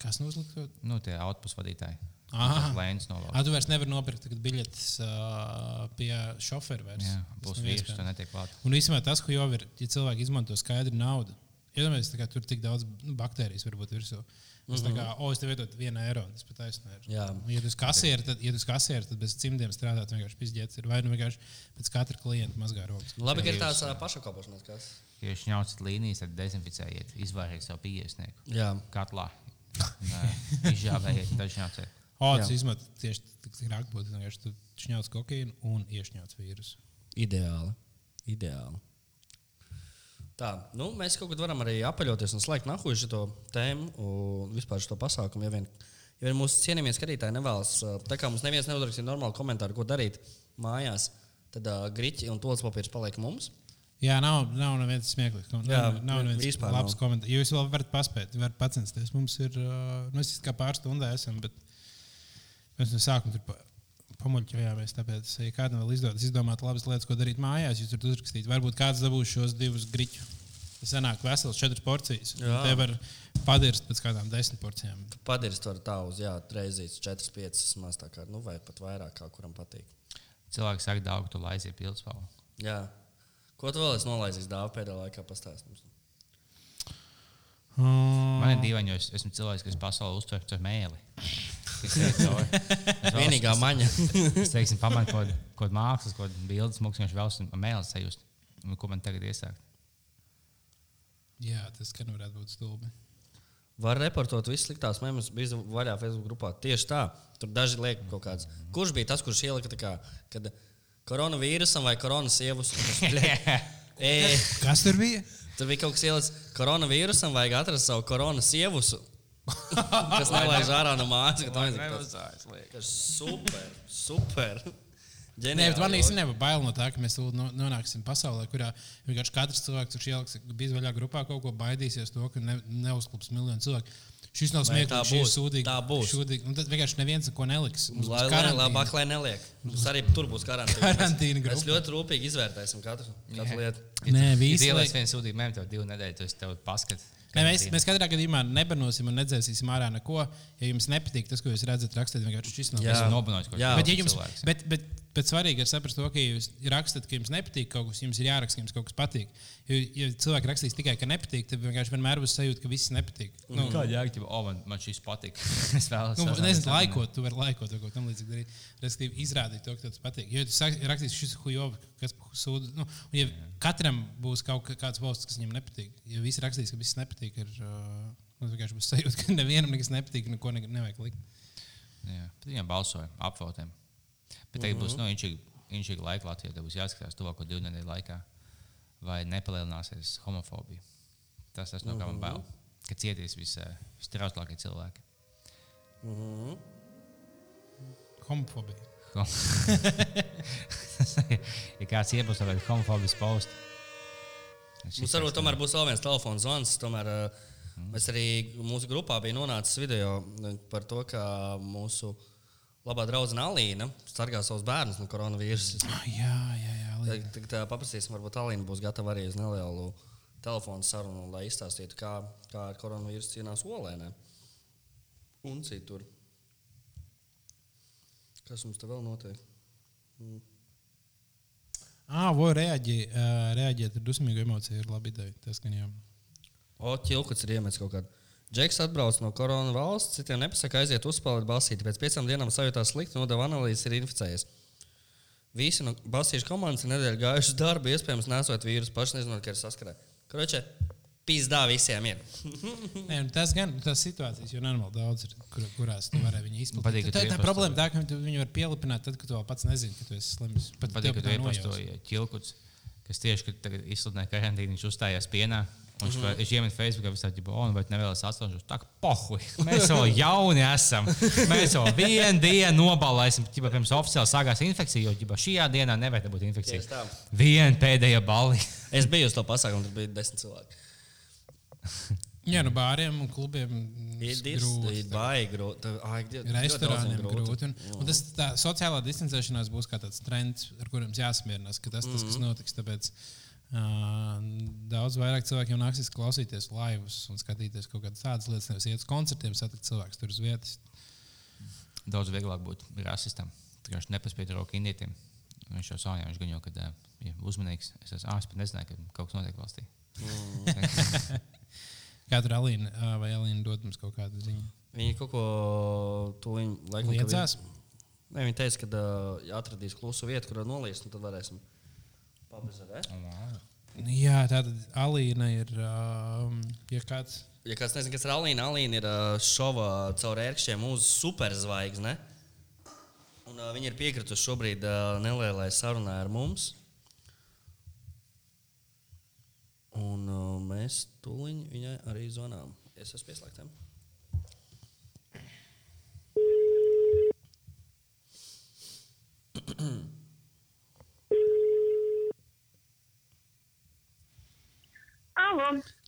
Kas nozliek to? Nu, tie autobusu vadītāji. Ah, tu vairs nevari nopirkt biļetes uh, pie šofera. Vairs. Jā, Tas būs vīrs, to netiek klāt. Un īstenībā tas, ko jau ir, ja cilvēki izmanto skaidru naudu, iedomājieties, ja tur tik daudz nu, baktērijas var būt virsū. Tas tā kā, o, es tev iedodu vienu eiro, tas pat aizsniedz. Jā. Ja tu esi kasieris, tad, ja tu esi kasieris, tad bez cimdiem strādāt vienkārši pizģēts. Ir vai nu vienkārši pēc katra klienta mazgā rokas. Labi, ka ir tās ā, pašakalpošanās kas. Ja jūs ņaucat līnijas, tad dezinficējiet, izvairiet savu pieejamnieku Jā. katlā. Izžāvējiet, tad ņauciet. O, tas izmanto tieši tik grāk būtu. Vienkārši tu šņauc kokaīnu un iešņauc vīrusu. Ideāli. Ideāli. Tā, nu, mēs kaut kad varam arī apaļoties un slēgt nahuļu šo tēmu un vispār šo pasākumu. Ja vien, ja vien mūsu cienījamie skatītāji nevēlas, tā kā mums neviens neuzrakstīja normālu komentāru, ko darīt mājās, tad uh, griķi un tolis papīrs paliek mums. Jā, nav, nav neviens smieklīgs. Nav, Jā, nav, neviens vispār labs komentārs. Jūs vēl varat paspēt, varat pacensties. Mums ir, uh, nu, es kā pārstundā esam, bet mēs no sākuma tur pamuļķojāmies. Tāpēc, ja kādam vēl izdodas izdomāt labas lietas, ko darīt mājās, jūs varat uzrakstīt. Varbūt kāds dabūs šos divus griķus. Tas sanāk vesels četras porcijas. Te var padirst pēc kādām desmit porcijām. Padirst to ar tāuz, jā, reizes 4, 5, maz tā kā, nu, vai pat vairāk, kā kuram patīk. Cilvēks saka, daudz, tu laizie pilspalu. Jā. Ko tu vēl esi nolaizis dāvā pēdējā laikā pastāstīt mums? Man ir dīvaini, jo es esmu cilvēks, kas pasaulē uztver ar mēli. Vienīgā maņa. Es teiksim, pamanu kaut kādu- mākslas, kaut kādu bildes, vienkārši vēlas un mēlis sajust. Un Ko man tagad iesākt? Jā, tas gan varētu būt stulbi. Var reportot visas sliktās mēmas, bija vaļā Facebook grupā. Tieši tā, tur daži liek kaut kāds. Kurš bija tas, kurš ielika tā kā, kad koronavīrusam vai koronas ievus? e, Kas tur bija? tur bija kaut kas ielicis koronavīrusam, vajag atrast savu koronas ievusu. kas nelaiž ārā no mājas. ka tā ir- Tas super, super. Nē, bet man īstenībā bail no tā, ka mēs nonāksim pasaulē, kurā vienkārši katrs cilvēks, kurš ieliks bizvaļā grupā kaut ko, baidīsies to, ka ne, neuzklups miljonu cilvēku. Šis nav Vai tā būs? sūdīgi. Tā būs. Šūdīgi. Un tad vienkārši neviens neko neliks. Mums Lai, lai, labāk, lai neliek. Mums arī tur būs karantīna. Karantīna Mēs, mēs ļoti rūpīgi izvērtēsim katru, katru lietu. Nē, visi liek- vienu sūdīgu mēmu, tev divu nedēļu, tas tev paskat. Nē, mēs, mēs katrā gadījumā nebanosim un nedzēsīsim ārā neko. Ja jums nepatīk tas, ko jūs redzat, rakstiet vienkārši šis. Jā. Nobanojis kaut Jā. ko Bet, ja jums, bet, bet, bet svarīgi ir saprast to, ka ja jūs rakstat, ka jums nepatīk kaut kas, jums ir jāraksta, ka jums kaut kas patīk. Jo, ja cilvēki rakstīs tikai, ka nepatīk, tad vienkārši vienmēr būs sajūta, ka viss nepatīk. Nu, Kāda jēga, ja oh, man, man šis patīk? es vēlos. Nu, nezinu, laikot, tu vari laikot, vai ko tamlīdzīgu darīt. Respektīvi, izrādīt to, ka tev tas patīk. Jo ja tu rakstīsi šis huijovs, kas sūdz. Nu, un ja katram būs kaut kā- kāds valsts, kas viņam nepatīk, ja visi rakstīs, ka viss nepatīk, ir uh, nu, vienkārši būs sajūta, ka nevienam nekas nepatīk, neko ne, nevajag likt. Jā, viņam balsoja apvotiem. Bet tagad būs nu, inčīga laika Latvijā. Tev būs jāskatās tuvāko divu nedēļu laikā, vai nepalielināsies homofobija. Tas tas no kā man bail. Ka cietīs vistrauslākie cilvēki. Homofobija. ja kāds iebūs ar homofobijas postu, Mums varbūt tomēr būs vēl viens telefons zvans. Tomēr, uh, mēs arī mūsu grupā bija nonācis video uh, par to, ka mūsu labā draudzene Alīna sargā savus bērnus no koronavīrusa. Ah, jā, jā, jā. Tagad, tagad uh, paprasīsim, varbūt Alīna būs gatava arī uz nelielu telefonu sarunu, lai izstāstītu, kā, kā ar koronavīrusu cīnās Olēnē un citur. Kas mums te vēl notiek? Ah, vo reaģē, uh, reaģēt ar dusmīgu emociju ir laba ideja. Tas gan jā. O, ķilkuts ir iemetis kaut kādu. Džeks atbrauc no koronas valsts, citiem nepasaka, aiziet uzspēlēt basīti. Pēc piecām dienām sajūtās slikti, nodeva analīzes, ir inficējies. Visi no basīšu komandas ir nedēļa gājuši uz darbu, iespējams, nesot vīrusu, paši nezinot, ka ir saskarē. Kroče, pizdā visiem ir. Nē, nu tas gan tas situācijas, jo normāli daudz ir, kur, kurās tu vari viņu izpildīt. Patīk, tā, tā problēma tā, ka tu viņu var pielipināt tad, kad tu vēl pats nezini, ka tu esi slims. Pat patīk, ka tu nojausi. iepastoji ķilkuts, kas tieši, kad tagad izsludināja karantīnu, viņš uzstājās pienā. Un viņš mm. iemet Facebookā visā ģipā, oh, vai nevēlas atstāties. Tā kā pohuj, mēs vēl jauni esam. Mēs vēl vienu dienu nobalēsim, ja pirms oficiāli sākās infekcija, jo ģipā šajā dienā nevajag būt Tieši infekcija. tā. Viena pēdējā balva. Es biju uz to pasākumu, tur bija desmit cilvēki. Jā, nu bāriem un klubiem Ir grūti. baigi grūti. Restorāniem daudziem grūti. Un, un tas tā sociālā distancēšanās būs kā tāds trends, ar kuriem jāsamierinās, ka tas, tas kas notiks. Tāpēc uh, daudz vairāk cilvēkiem nāksies klausīties laivus un skatīties kaut kādas tādas lietas, nevis iet uz koncertiem, satikt cilvēkus tur uz vietas. daudz vieglāk būt rasistam. Viņš nepaspēja roku indietim. Viņš jau sāņā, viņš gan jau, kad uh, ja uzmanīgs. Es esmu ārsts, bet nezināju, ka kaut kas notiek valstī. Kā tur Alīna ā, vai Alīna dod mums kaut kādu ziņu? Viņi kaut ko tūlīt laikam. ka Liedzās? viņi- Nē, viņi teica, ka uh, atradīs klusu vietu, kur noliest, un tad varēsim pabezēt. Jā, tā tad Alīna ir. Um, ja kāds Ja kāds nezina, kas ir Alīna, Alīna ir uh, šova caur ērkšķiem uz superzvaigzne. Un, uh, viņa ir piekritusi šobrīd uh, nelielai sarunai ar mums. Un uh, mēs tūlīt viņai arī zvanām. Es esmu pieslēgts. Alo,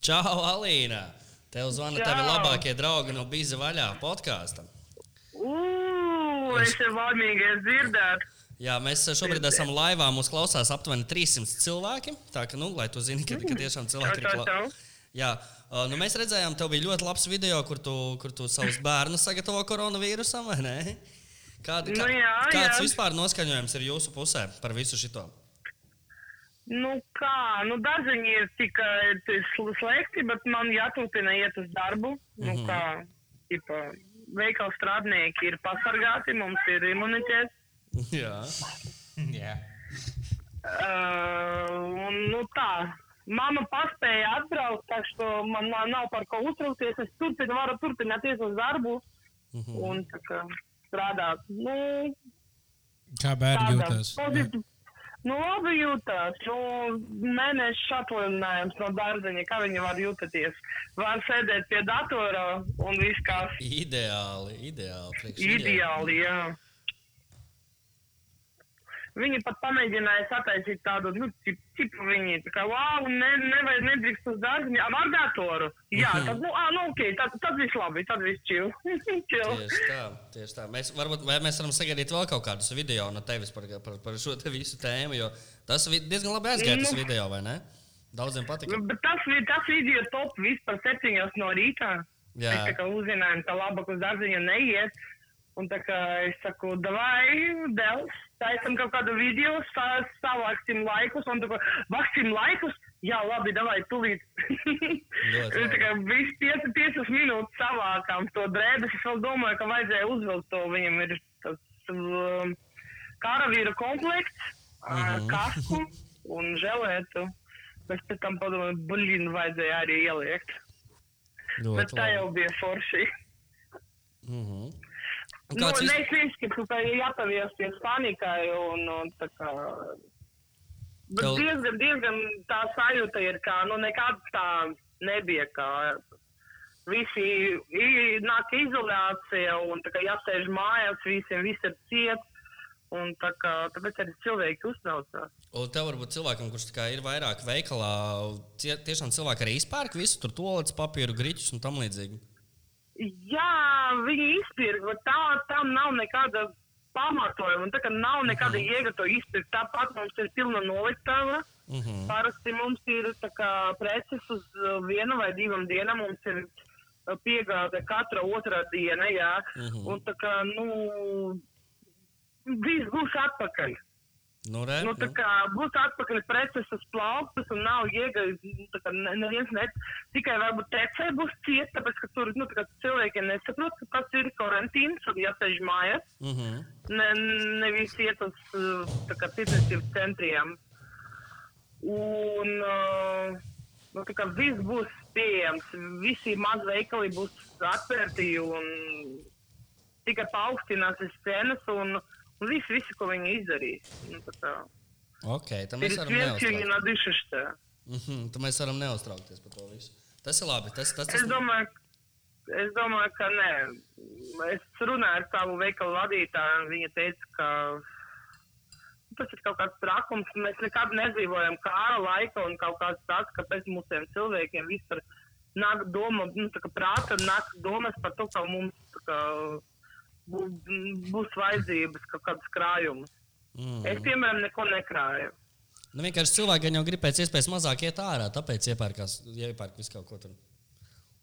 Čau, Alīna! Tev zvana Čau! tavi labākie draugi no Biza vaļā podkāstam. Ugh, es esmu laimīgs dzirdēt. Jā, mēs šobrīd esam laivā. Mūsu klausās aptuveni 300 cilvēki. Tā kā, nu, lai tu zini, ka, ka tiešām cilvēki ir Čau, čau, klāts. Jā, nu mēs redzējām, tev bija ļoti labs video, kur tu, kur tu savus bērnus sagatavo koronavīrusam, vai ne? Kāda, Nu jā, kāds jā. vispār noskaņojums ir jūsu pusē par visu šo? Nu kā, nu dažiņi ir tikai sl- slēgti, bet man jāturpina iet uz darbu. Nu Mhm. kā, tipa, veikala strādnieki ir pasargāti, mums ir imunitāte. Jā, Jā. Uh, un, nu tā, Mama paspēja atbraukt, tā ka man nav- par ko uztraukties. Es turpinu, varu turpināt iet uz darbu Mhm. un tā kā, strādāt. Nu, Kā bērni jūtas? pozitīv- Nu, labi jūtas. Nu, mēneša atvaļinājums no dārzeņa. Kā viņi var jūtaties? Var sēdēt pie datora un viss kā ideāli. ideāli ideāli, jā. Viņi pat pamēģināja sataisīt tādu, nu, tip- tipu viņi, tā kā, wow, ne, nevajag nedrīkst uz dārziņu, ar datoru. Jā, tad, nu, ā, nu, ok, tad, tad viss labi, tad viss čil. Tieši tā, tieši tā. Mēs, varbūt, vai mēs varam sagaidīt vēl kaut kādus video no tevis par, par, par šo te visu tēmu, jo tas diezgan labi aizgāja tas Nu. video, vai ne? Daudziem patika. Bet tas, tas video top vispār septiņos no rīta. Jā. Mēs tā kā uzzinājām, ka labāk uz dārziņu neiet. Un tā kā es saku, davai, Dels, taisam kaut kādu video, sa- savāksim laikus. Un tā vaksim laikus, jā, labi, davai, Es tā kā visu 5, 5 minūtes savākām to drēbes. Es vēl domāju, ka vajadzēja uzvilkt to. Viņam ir tas um, karavīra komplekts, Mhm. uh, kasku un želētu. Bet pēc tam padomāju, blīn, vajadzēja arī ieliekt. Bet Ļoti tā jau labi. bija forši. Mhm. Un Nu, vis... neizskatu, ka ir jāpaviesties panikai un, un tā kā. Bet Tev- diezgan, diezgan tā sajūta ir, ka nu nekad tā nebija, ka visi nāk izolācija un tā kā jāsēž mājās, visiem viss ir ciet. Un tā kā, tāpēc arī cilvēki uztraucās. Un tev varbūt cilvēkam, kurš tā kā ir vairāk veikalā, tie, tiešām cilvēki arī izpērk visu tur toaletes papīru, griķus un tam līdzīgi. Jā, viņi izpirka, bet tā, tam nav nekāda pamatojuma. Tā kā nav nekāda jēga to izpirkt, tāpat mums ir pilna noliktava. Mhm. Parasti mums ir kā preces uz uh, vienu vai divām dienām. Mums ir uh, piegāde katra otrā diena, jā. Mhm. Un tā kā, nu, viss būs atpakaļ. Nu, re, Nu, tā nu. kā būs atpakaļ preces uz plauktas un nav jēga, nu, neviens ne, tikai varbūt tecē būs ciet, tāpēc, ka tur, nu, tā kā cilvēki nesaprot, ka tas ir karantīns un jāsēž mājās. Mhm. Ne, nevis iet uz uh, tā kā tirdzniecības centriem. Un, uh, nu, tā kā viss būs pieejams, visi mazveikali būs atvērti un tikai paaugstināsies cenas un, un viss, viss, ko viņi izdarīs. Nu, tā kā, Ok, tad mēs Перед varam смертью не neuztraukties. надышишься. Mhm, tad mēs varam neuztraukties par to visu. Tas ir labi. Tas, tas, tas... Es domāju, es domāju, ka nē. Es runāju ar savu veikalu vadītāju, un viņa teica, ka tas ir kaut kāds trakums. Mēs nekad nedzīvojam kara laika un kaut kāds tāds, ka pēc mūsiem cilvēkiem vispār nāk doma, nu, tā kā prāta nāk domas par to, ka mums tā kā, bū- būs vajadzības kaut kādas krājumus. Mm. Es, piemēram, neko nekrāju. Nu, vienkārši cilvēki jau grib pēc iespējas mazāk iet ārā, tāpēc iepērkās, iepērk visu kaut ko tur.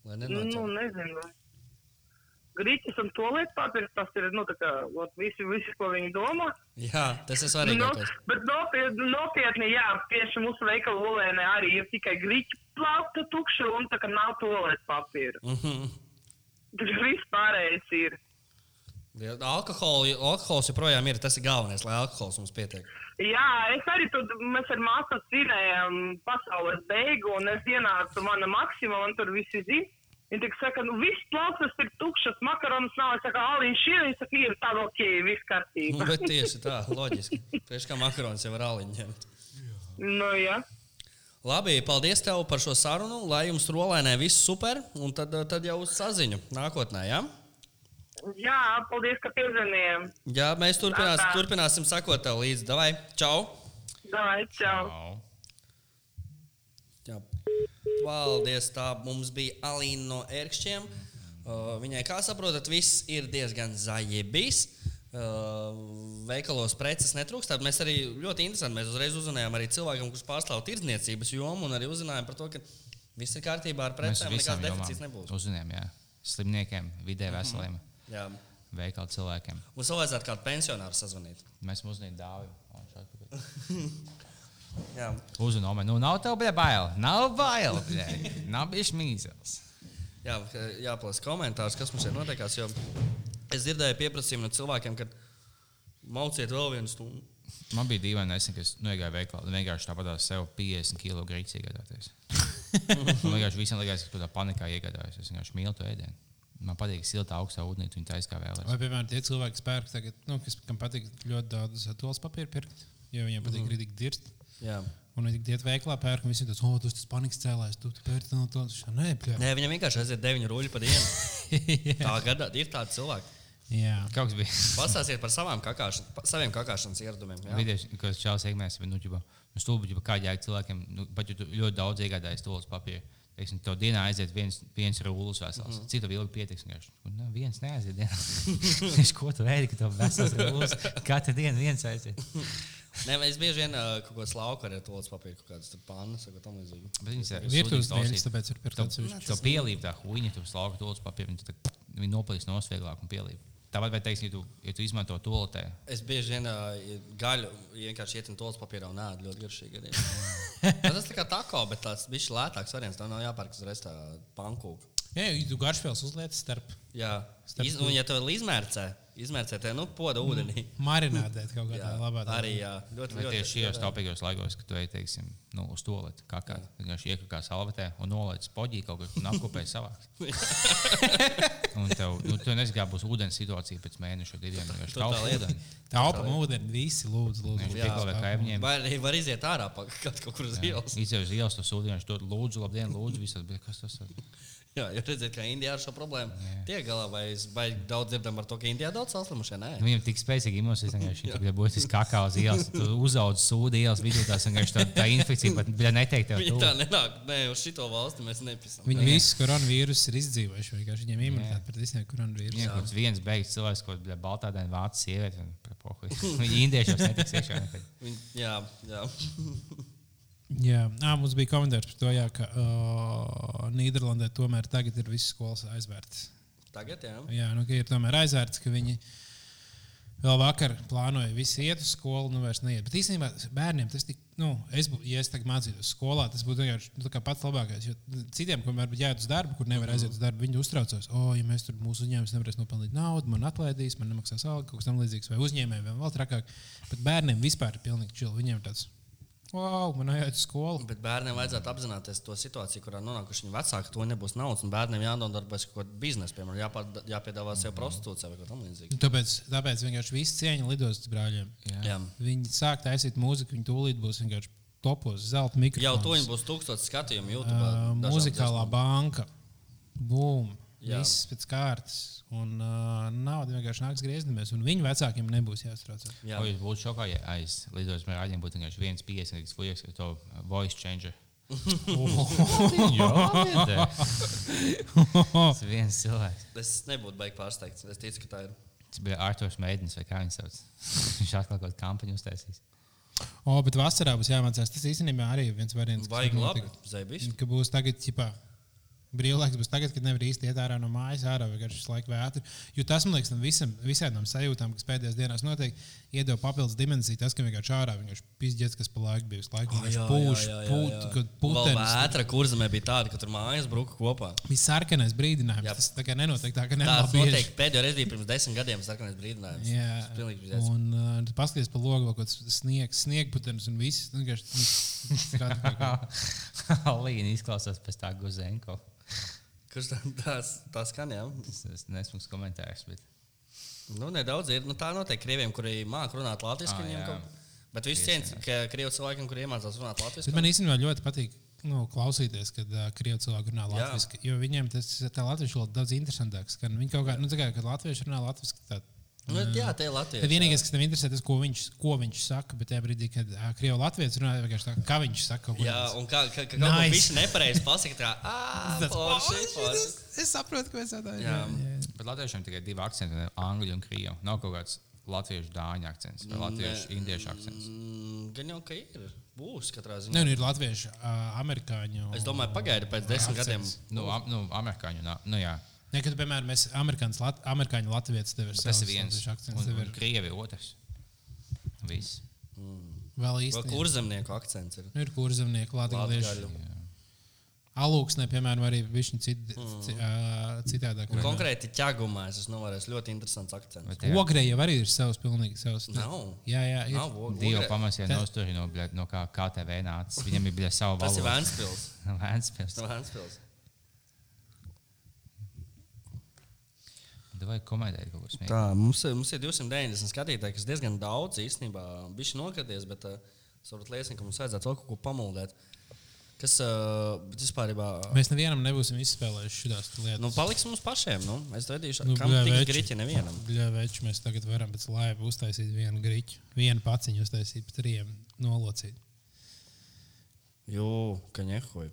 Lai Nu, nenāc. nezinu. grīķis un tolietu papīrs. Tas ir, nu, tā kā, ot, visi, visi, ko viņi domā. Jā, tas ir Nu, svarīgākais. bet nopietni, nopietni, jā, tieši mūsu veikala olēnē arī ir tikai grīķi plaukta tukša un tā kā nav tolietu papīra. Mhm. Tur viss pārējais ir. Ja Alkoholi, alkohols joprojām ir tas ir galvenais, lai alkohols mums pietiek. Jā, es arī tur, mēs ar māsu svinējām pasaules beigu, un es ienācu mana maksimuma, un tur visi zina. Viņi tik saka, nu viss plaukstas ir tukšas, makaronas nav, es saku, aliņš ir, viņi saka, ir tā ok, viss Nu, kārtībā. bet tieši tā, loģiski. Tieši kā makaronis jau var aliņu ņemt. Nu, jā. Labi, paldies tev par šo sarunu, lai jums rolēnē viss super, un tad, tad jau uz saziņu nākotnē, jā? Jā, paldies, ka piezvanījām. Jā, mēs turpinās, Tā, tā. turpināsim sakot tev līdzi. Davai, čau! Davai, čau. Au. Jā. Paldies, tā mums bija Alīna no ērkšķiem. Uh, viņai, kā saprotat, viss ir diezgan zaļbis. Uh, veikalos preces netrūkst. Mēs arī ļoti interesanti. Mēs uzreiz uzzinājām arī cilvēkam, kurš pārstāv tirdzniecības jomu, un arī uzzinājām par to, ka viss ir kārtībā ar precēm. Nekāds deficīts nebūs. uzzinājām, jā. Slimniekiem, vidē veseliem, Jā. veikalu cilvēkiem. Mums vēl vajadzētu kādu pensionāru sazvanīt. Mēs uzzinājām dāviju. Jā. Uzzinājām, nu nav tev bail. Nav bail. Nav bijis mīzels. Jā, jāplasa komentārs, kas mums ir notiekās. Es dzirdēju pieprasījumu no cilvēkiem, ka mauciet vēl vienu stundu. Man bija dīvaini, nesen, ka es noigāju veikalā. Vienkārši tāpat sev 50 kg grīķis iegādāties. Man vienkārši visiem likās, ka tā panikā iegādājos. Es vienkārši mīlu to ēdienu. Man patīk silta augstā ūdenī, un tā izkā vēlēs. Vai, piemēram, tie cilvēki, kas pērk tagad, nu, kas, kam patīk ļoti daudz tolas papīra pirkt, jo viņiem patīk mm. rītīgi dirst. Jā. Un viņi iet veiklā, pērk, un visi tas, oh, tas tas panikas cēlājs, tu, tu pērci no to. Nē. Nē, viņam vienkārši aiziet deviņu ruļļu pa dienu. Tā gadā ir tādi cilvēki. Jā. Kaut kas bija. Pastāstiet par savām kakāšan, pa, saviem kakāšanas ieradumiem. Video, kas čels iegādājas, bet, nu, ģipa, nu, stulbi, ģipa, kā jēga cilvēkiem, nu, pat ja tu ļoti daudz iegādājies tolas papīra. Teiksim, tev dienā aiziet viens, viens rūlis vesels. Mm -hmm. Cita vilga pietiks. vienkārši. Nu, viens neaiziet dienā. Es ko tu ēdi, ka tev vesels rūlis? Katru dienu viens aiziet. Nē, es bieži vien uh, kaut kādas lauka ar tolas papīru, kaut kādas tur pannas, vai tam līdzīgi. Bet viņas ir Virtuves dēļ, tāpēc ir pirkt tāds Tev, tev pielīp tā huīņa, tu slauki tolas papīru, viņi, tā- viņi noplīs nos vieglāk un pielīp. Tāpat, vai teiksim, ja tu, ja tu izmanto toaletē, Es bieži vien uh, gaļu vienkārši ietu tolas papīrā un ēdu ļoti garšīgi. tas tā kā tako, bet tāds bija lētāks variants. Tam nav jāpērk uzreiz tā pankūka. Jā, ja tu garšpēles uzliec starp Jā, Starp Iz, to- un ja vēl izmērcē, izmērcē te, nu, poda ūdenī. marinādēt kaut kādā Jā, labā arī jā, ļoti, ļoti. tieši šajos taupīgos laikos, kad tu ej, teiksim, nu, uz toaleti, kā kā vienkārši iekakā salvetē un nolaid spoģī kaut kur un apkopēji savāks. un tev, nu, tu nezini, kā būs ūdens situācija pēc mēneša diviem. Vienkārši iedod. ūdeni. Taupam ūdeni, visi lūdzu, lūdzu. Jā, vai kaimiņiem. Vai arī var iziet ārā pa kaut, kur uz ielas. Izdevies uz ielas, tas sūdzīgs, tur lūdzu, labdien, lūdzu, visas, bet kas tas ir? Jā, jau redzēt, ka Indijā ar šo problēmu tiek galā. Vai, es- vai daudz dzirdam par to, ka Indijā daudz saslimušie? Nē, Nu, Viņam tik spēcīgi imunās, ka viņš būs kakao uz ielas, uzaudz sūdi ielas vidū, tās tā, tā infekcija pat neteikt tuvu. tā nenāk. Nē, uz šito valsti mēs nepisam. Viņi visi koronavīrusus ir izdzīvojuši. vienkārši Viņiem imunitāte pret visiem Viņam koronavīrusiem. kaut kāds viens beigas cilvēks, ko bija baltādēna vācu sieviete. Viņi indiešos netiks iekšā jā, jā. Jā, Ā, mums bija komentārs par to, jā, ka uh, Nīderlandē tomēr tagad ir visas skolas aizvērtas. Tagad, jā. Jā, nu, ka ir tomēr aizvērts, ka viņi vēl vakar plānoja visi iet uz skolu, nu vairs neiet. Bet īstenībā bērniem tas tik, nu, es, ja es tagad mācītos skolā, tas būtu vienkārši nu, pats labākais. Jo citiem, kuriem varbūt jāiet uz darbu, kur nevar aiziet uz darbu, viņi uztraucās, o, ja mēs tur mūsu uzņēmums nevarēs nopelnīt naudu, man atlaidīs, man nemaksās algu, kaut kas tamlīdzīgs, vai uzņēmējiem vēl, trakāk. Bet bērniem vispār ir pilnīgi čili. Viņiem ir tāds, wow, man jāiet uz skolu. Bet bērniem vajadzētu apzināties to situāciju, kurā nonākuši viņu vecāki. To nebūs naudas, un bērniem jānodarbojas ar kaut kādu biznesu, piemēram, jāpār, jāpiedāvā sev prostitūcija vai kaut kam līdzīgam. Tāpēc, tāpēc vienkārši viss cieņa lidostas brāļiem. Jā. Viņi sāk taisīt mūziku, viņi tūlīt būs vienkārši topos, zelta mikrofons. Jau to būs tūkstoši skatījumu YouTube. Uh, muzikālā dziesmām. banka. Bum! Jā. Viss pēc kārtas. Un uh, nauda vienkārši nāks griezties. Un viņu vecākiem nebūs jāstraucās. Jā. Vai jūs būtu šokā, ja aiz lidojuma rādījuma būtu vienkārši viens piesakīgs fujies ar to voice changer? Tas ir viens cilvēks. Es nebūtu baigi pārsteigts. Es ticu, ka tā ir. Tas bija Arthurs Meidens vai kā viņš sauc. Viņš atkal kaut kādu kampaņu uztaisīs. O, bet vasarā būs jāmācās. Tas īstenībā arī ir viens variants. var labi. Zēbis. Ka būs tagad, ķipā, Brīvlaiks būs tagad, kad nevar īsti iet ārā no mājas, ārā vienkārši visu laiku vētru. Jo tas, man liekas, tam visam, visām tām sajūtām, kas pēdējās dienās notiek, iedod papildus dimensiju. Tas, ka vienkārši ārā vienkārši pizdzēts, kas pa laiku bija. Laiku Ah, vienkārši pūš, pūt, kad Vēl putenis. vētra kurzemē bija tāda, ka tur mājas bruka kopā. Bija sarkanais brīdinājums. Jā. Tas tā kā nenotiek tā, ka bieži. noteikti pēdējo reizi bija pirms desmit gadiem, sarkanais brīdinājums. Jā, Tas pilnīgi bija un uh, paskaties pa logu, kaut kāds sniegs, sniegputenis un viss. nu, vienkārši, nu, skatu kaut kā. Līna izklausās pēc tā Guzenko. Kurš tā, tās, tā skan, jā? Tas tas nesmugs komentārs. Bet... Nu, nedaudz ir. Nu, tā noteikti krieviem, kuri māca runāt latviešu. Ah, viņiem kaut- Bet viss ciens, ka krievu cilvēkiem, kuriem iemācās runāt latviešu. Man īstenībā ļoti patīk nu, klausīties, kad uh, krievi cilvēki runā latviešu. Jo viņiem tas tā latviešu valoda daudz interesantāks. Kad viņi kaut kā, nu, tā kā, kad latvieši runā latviešu, tad Nu, jā, tie ir latvieši. Tad vienīgais, kas tev interesē, tas, ko viņš, ko viņš saka. Bet tajā brīdī, kad krievu latviešu runā, vienkārši tā, kā viņš saka, kaut ko Jā, un kā, kā, kā Nice. kaut ko viņš nepareizi pasakā, tā, ah, es- Es saprotu, ka mēs tādā Jā. Bet latviešiem tikai divi akcenti - angļu un krievu. Nav kaut kāds latviešu dāņu akcents vai latviešu indiešu akcents. Mm, Gan jau, ka ir. Būs katrā ziņā. Nē, nu, ir latviešu, uh, amerikāņu. Es domāju, pagaidi pēc desmit gadiem. akcents. Nu, am, nu, amerikāņu. Nu, jā, Nē, kad, piemēram, mēs amerikāņu, lat, amerikāņu latviešu tev ir tas savs ir viens. latviešu akcents. Un, Tev un ir krievi otrs. Viss. vēl Vai īsti. kurzemnieku akcents ir? Nu, ir kurzemnieki, latviešu. Latgaļu. Alūksnē, piemēram, arī viņš cit, ci- ā, citādāk. Un. Konkrēti ķegumā es esmu novērojis ļoti interesants akcents. Bet, jā, Ogre jau arī ir savs, pilnīgi savs. Nav. Jā, jā, ir. Nav ogre. Dieva pamasies Tā- nostūri no, no kā KTV nācis. Viņam ir bija sava Tas ir valoda. Vēnspils. Vēnspils. Vēnspils. Vai komentēt kaut ko smieklīgu? Tā, mums, mums ir 290 skatītāji, kas diezgan daudz īstenībā bija nokaties, bet uh, es varu liecināts, ka mums vajadzētu vēl kaut ko pamuldēt. Kas uh, vispār ir. Mēs nevienam nebūsim izspēlējuši šīs lietas. Nu, paliks mums pašiem. Nu. Es redzīšu, Nu, kam tiks grīķi nevienam. Bļavēči, mēs tagad varam pēc laiva uztaisīt vienu griķu, vienu paciņu uztaisīt, pēc trījiem nolocīt. Jū, ka nehoju.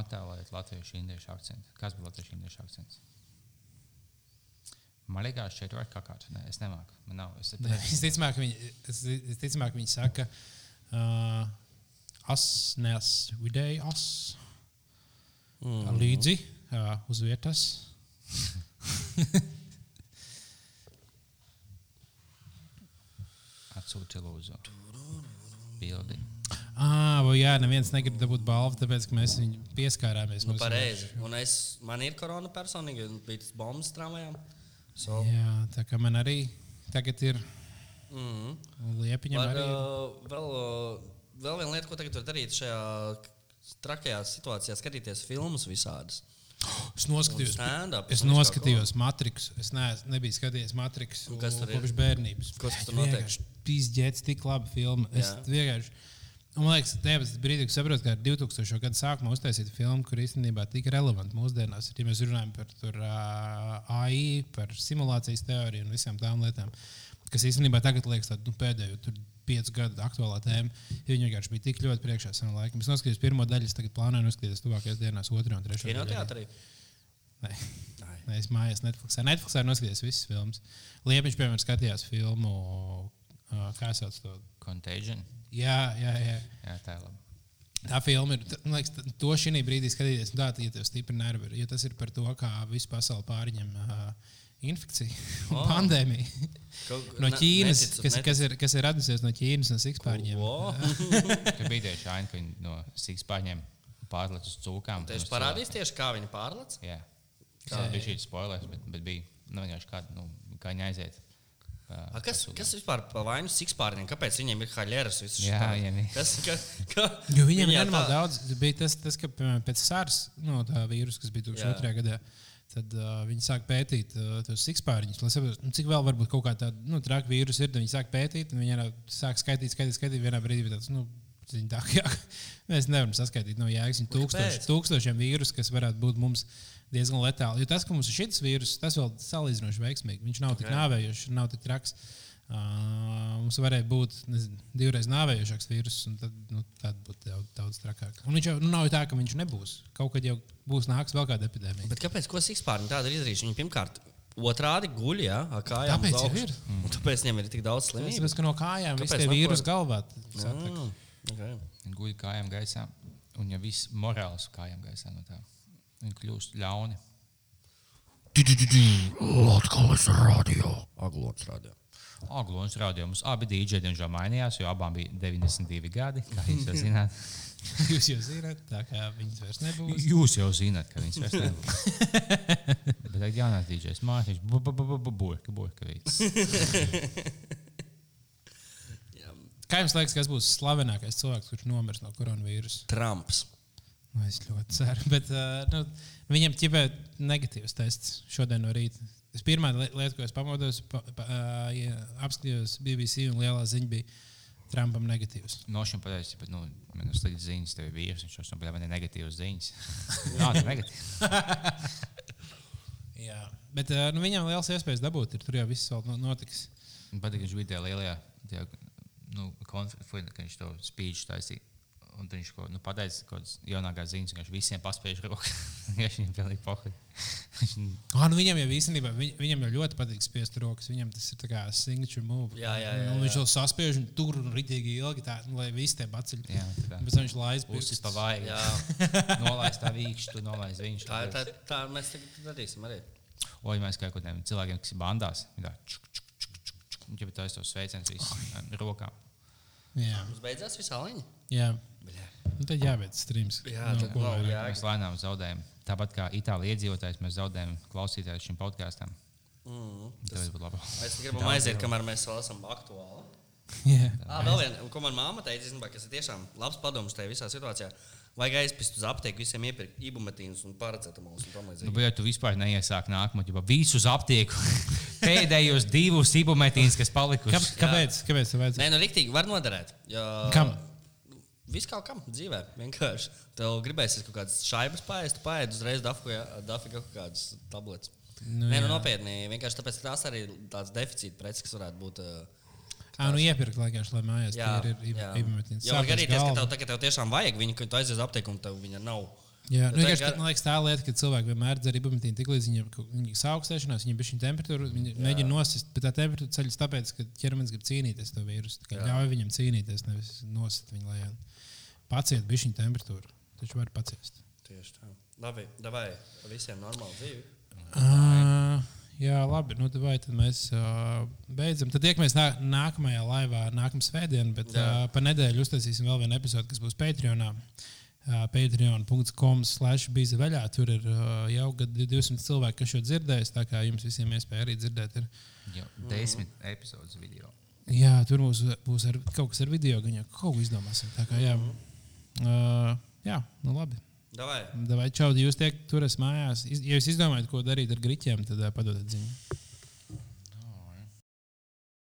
Attēlēt latviešu indiešu akcentu. Kas bija latviešu indiešu akcents? Man liekas, šeit var kakāt. Nē, es nemāku. Man nav. Es, Nē, Visticamāk, viņi, es- visticamāk, viņi saka, uh, as, nes vidēji as. Mm. Līdzi uh, uz vietas. Atsūti lūdzu. Bildi. Ah, jā, neviens negrib dabūt balvu, tāpēc, mēs viņu pieskārāmies. Nu, pareizi. Un es, man ir korona personīgi, un bija tas bombas tramvajām. So, Jā, tā kā man arī tagad ir mm. liepiņa. Var, Arī... ir. uh, vēl, uh, vēl viena lieta, ko tagad var darīt šajā trakajā situācijā, skatīties filmas visādas. Es noskatījos, es noskatījos Matrix. Es neesmu, nebiju skatījies Matrix kas tur ir? kopš bērnības. Kas tur notiek? Pīzdēts, tik labi filma. Es vienkārši. Un, man liekas, tajā brīdī, kad saprotu, ka ar 2000. gadu sākumā uztaisīt filmu, kur īstenībā tik relevanta mūsdienās, ja mēs runājam par tur, uh, AI, par simulācijas teoriju un visām tām lietām, kas īstenībā tagad liekas tāda nu, pēdējo tur, piecu gadu aktuālā tēma. ja Viņi vienkārši bija tik ļoti priekšā savā laikā. Es noskatījos pirmo daļu, es tagad plānoju noskatīties tuvākajās dienās, otru un trešo. Kinoteātrī. Nē. Nē, es mājās Netflixā. Netflixā noskatījos visas filmas. Liepiņš, piemēram, skatījās filmu, kā sauc to. Contagion. Jā, jā, jā. Jā, tā ir labi. Tā filma ir. Man liekas, to šī brīdī skatīties, nu, tā, ja tev stipri nervi. Jo tas ir par to, kā visu pasauli pārņem uh, infekcija un Oh. oh. pandēmija. No Ķīnas, neticu, kas, neticu. kas, ir, kas ir radusies no Ķīnas un Sikspārņiem. Wo? Ka bija tieši aina, ka viņi no Sīgas pārņēma pārlec uz cūkām. Tu esi parādījis tieši, kā viņi pārlec? Jā. Tas bija šīs spoilers, bet, bet bija nu, vienkārši kā, nu, kā viņi aiziet. Uh, A, kas, kas vispār par vainu sikspārņiem? Kāpēc viņiem ir haļeras? Jā, viņiem ir. Kas, ka, ka, Jo viņiem viņi ir tā- daudz. Bija tas, tas ka piemēram, pēc SARS, no tā vīrusa, kas bija Jā. 2002. gadā, tad uh, viņi sāk pētīt uh, tos sikspārņus. Lai saprastu, nu, cik vēl varbūt kaut kā tāda nu, traka vīrusa ir, tad viņi sāk pētīt, un viņi sāk skaitīt, skaitīt, skaitīt. Vienā brīdī bija tāds, nu, tā, jā, mēs nevaram saskaitīt no jēgas. Viņi tūkstoši, tūkstošiem vīrusu, kas varētu būt mums diezgan letāli. Jo tas, ka mums ir šis vīrus, tas vēl salīdzinoši veiksmīgi. Viņš nav tik Ok. nāvējošs, nav tik traks. Uh, mums varēja būt nezinu, divreiz nāvējošāks vīrus, un tad, nu, tad būtu daudz, daudz trakāk. Un viņš jau nu, nav tā, ka viņš nebūs. Kaut kad jau būs nāks vēl kāda epidēmija. Bet kāpēc sikspārņi tādu ir izdarījuši? Viņi pirmkārt otrādi guļ, jā, ar kājām. Tāpēc uz augšu. ir. Un Tāpēc viņiem ir tik daudz slimību. tāpēc, ka no kājām viss tie ko- galvā. Mm, okay. Guļ kājām gaisā. Un ja viss morāls kājām gaisā no tā, viņi kļūst ļauni. Latvijas radio. Aglots radio. Aglons rādīja, mums abi dīdžeji diemžēl mainījās, jo abām bija 92 gadi. Kā jūs jau zināt, Jūs jau zināt, tā kā viņas vairs nebūs. jūs jau zināt, ka viņas vairs nebūs. Bet tagad jaunais dīdžejs mākslinieks, burka, burka vīts. Kā jums liekas, kas būs slavenākais cilvēks, kurš nomirs no koronavīrusa? Trumps. Nu, es ļoti ceru. Bet, uh, nu, viņam ķipē negatīvs tests šodien no rīta. Tas pirmā li- lieta, ko es pamodos, pa, pa, ja apskatījos BBC un lielā ziņa bija Trumpam negatīvs. No šiem pateicis, bet, nu, man ir slikts ziņas, tev ir vīrs, jau bija man ir negatīvas ziņas. Jā, tas ir negatīvs. Jā. Bet uh, nu, viņam liels iespējas dabūt, ir tur jau viss vēl no- notiks. Man patīk, ka viņš bija tajā lielajā tajā, nu, konferencē, kad viņš to speech taisīja. Un viņš ko, nu, pateica, kādas jaunākās ziņas, ka viņš visiem roku. Viņš viņam pilnīgi pohi. Ah, nu, viņam jau īstenībā viņ, viņam jau ļoti patīk spiest rokas. Viņam tas ir tā kā signature move. Jā, jā, jā, Nu, viņš jā. jau saspiež un tur un ritīgi ilgi, tā, nu, lai visi tie paceļ. Jā, tā kā. Bet viņš laiz Puses pa. Jā, Nolaist tā vīkšķi, tu nolaist viņš. tā, tā, tā mēs tagad darīsim arī. Vai mēs kā kaut kādiem cilvēkiem, kas ir bandās, ir tā, čuk, čuk, čuk, čuk, čuk, un jau tā ir tos sveiciens visiem rokām. Jā, Mums beidzās visā liņa. jā. Nu, tad jāveic streams. Jā, Nu, tad ko vairāk. jā. Mēs lēnām zaudējam. Tāpat kā itāļu iedzīvotājs, mēs zaudējam klausītājus šim podkāstam. Mm. Tas būtu labi. Mēs gribam aiziet, kamēr mēs vēl esam aktuāli. Jā. Ah, vēl viena, ko manā māte teica, īstenībā, kas ir tiešām labs padoms tajā visā situācijā. Vajag aizpist uz aptieku, visiem iepirkt ibumetīnus un paracetamolus un tam Nu, bet ja tu vispār neiesāki nākamo, jau visus aptieku, pēdējos divus ibumetīnus, kas palikuši. Kāp, kāpēc? Kāpēc? Nē, nu rīktīgi var noderēt. Jo... Kam? Kaut kam dzīvē. Vienkārši. Tev gribēsies kaut kādas šaibas pāriest, tu pāriest uzreiz dafika kaut kādas tabletes. Nu, Nē, nu nopietni. Vienkārši tāpēc, ka tās arī tāds deficīta preces, kas varētu būt. ā, Ah, nu iepirkt vienkārši, lai mājās Jā, ir jā. ibumetīns. Jo var gadīties, ka tev, tā, ka tev tiešām vajag viņu, ka tu aizies un tev viņa nav. Jā, nu, vienkārši, man liekas, tā lieta, ka cilvēki vienmēr dzer ibumetīnu tik līdz viņiem viņa saaugstēšanās, viņiem bija šī temperatūra, viņi jā. mēģina nosist, bet tā temperatūra ceļas tāpēc, ka ķermenis grib cīnīties ar to vīrusu. Jā. Ļauj viņam cīnīties, nevis nosist viņu lejā. Paciet bija šī temperatūra, taču var paciest. Tieši tā. Labi, davai visiem normāli dzīvi. Uh, jā, labi. Nu, vai tad mēs uh, beidzam. Tad tiekamies nā, nākamajā laivā, nākamā svētdienā, bet Jā. uh, pa nedēļu uztaisīsim vēl vienu epizodi, kas būs Patreonā. Uh, Patreon.com slash bija veļā. Tur ir uh, jau gad 200 cilvēki, kas šo dzirdējis. Tā kā jums visiem iespēja arī dzirdēt. Ir. Jau desmit epizodes video. Jā, tur būs, būs ar, kaut kas ar video, gan jau kaut ko izdomāsim. Tā kā, jā, uh, jā nu labi. Davai. Vai čau, jūs tiek turas mājās? Ja jūs izdomājat, ko darīt ar griķiem, tad uh, padodiet ziņu.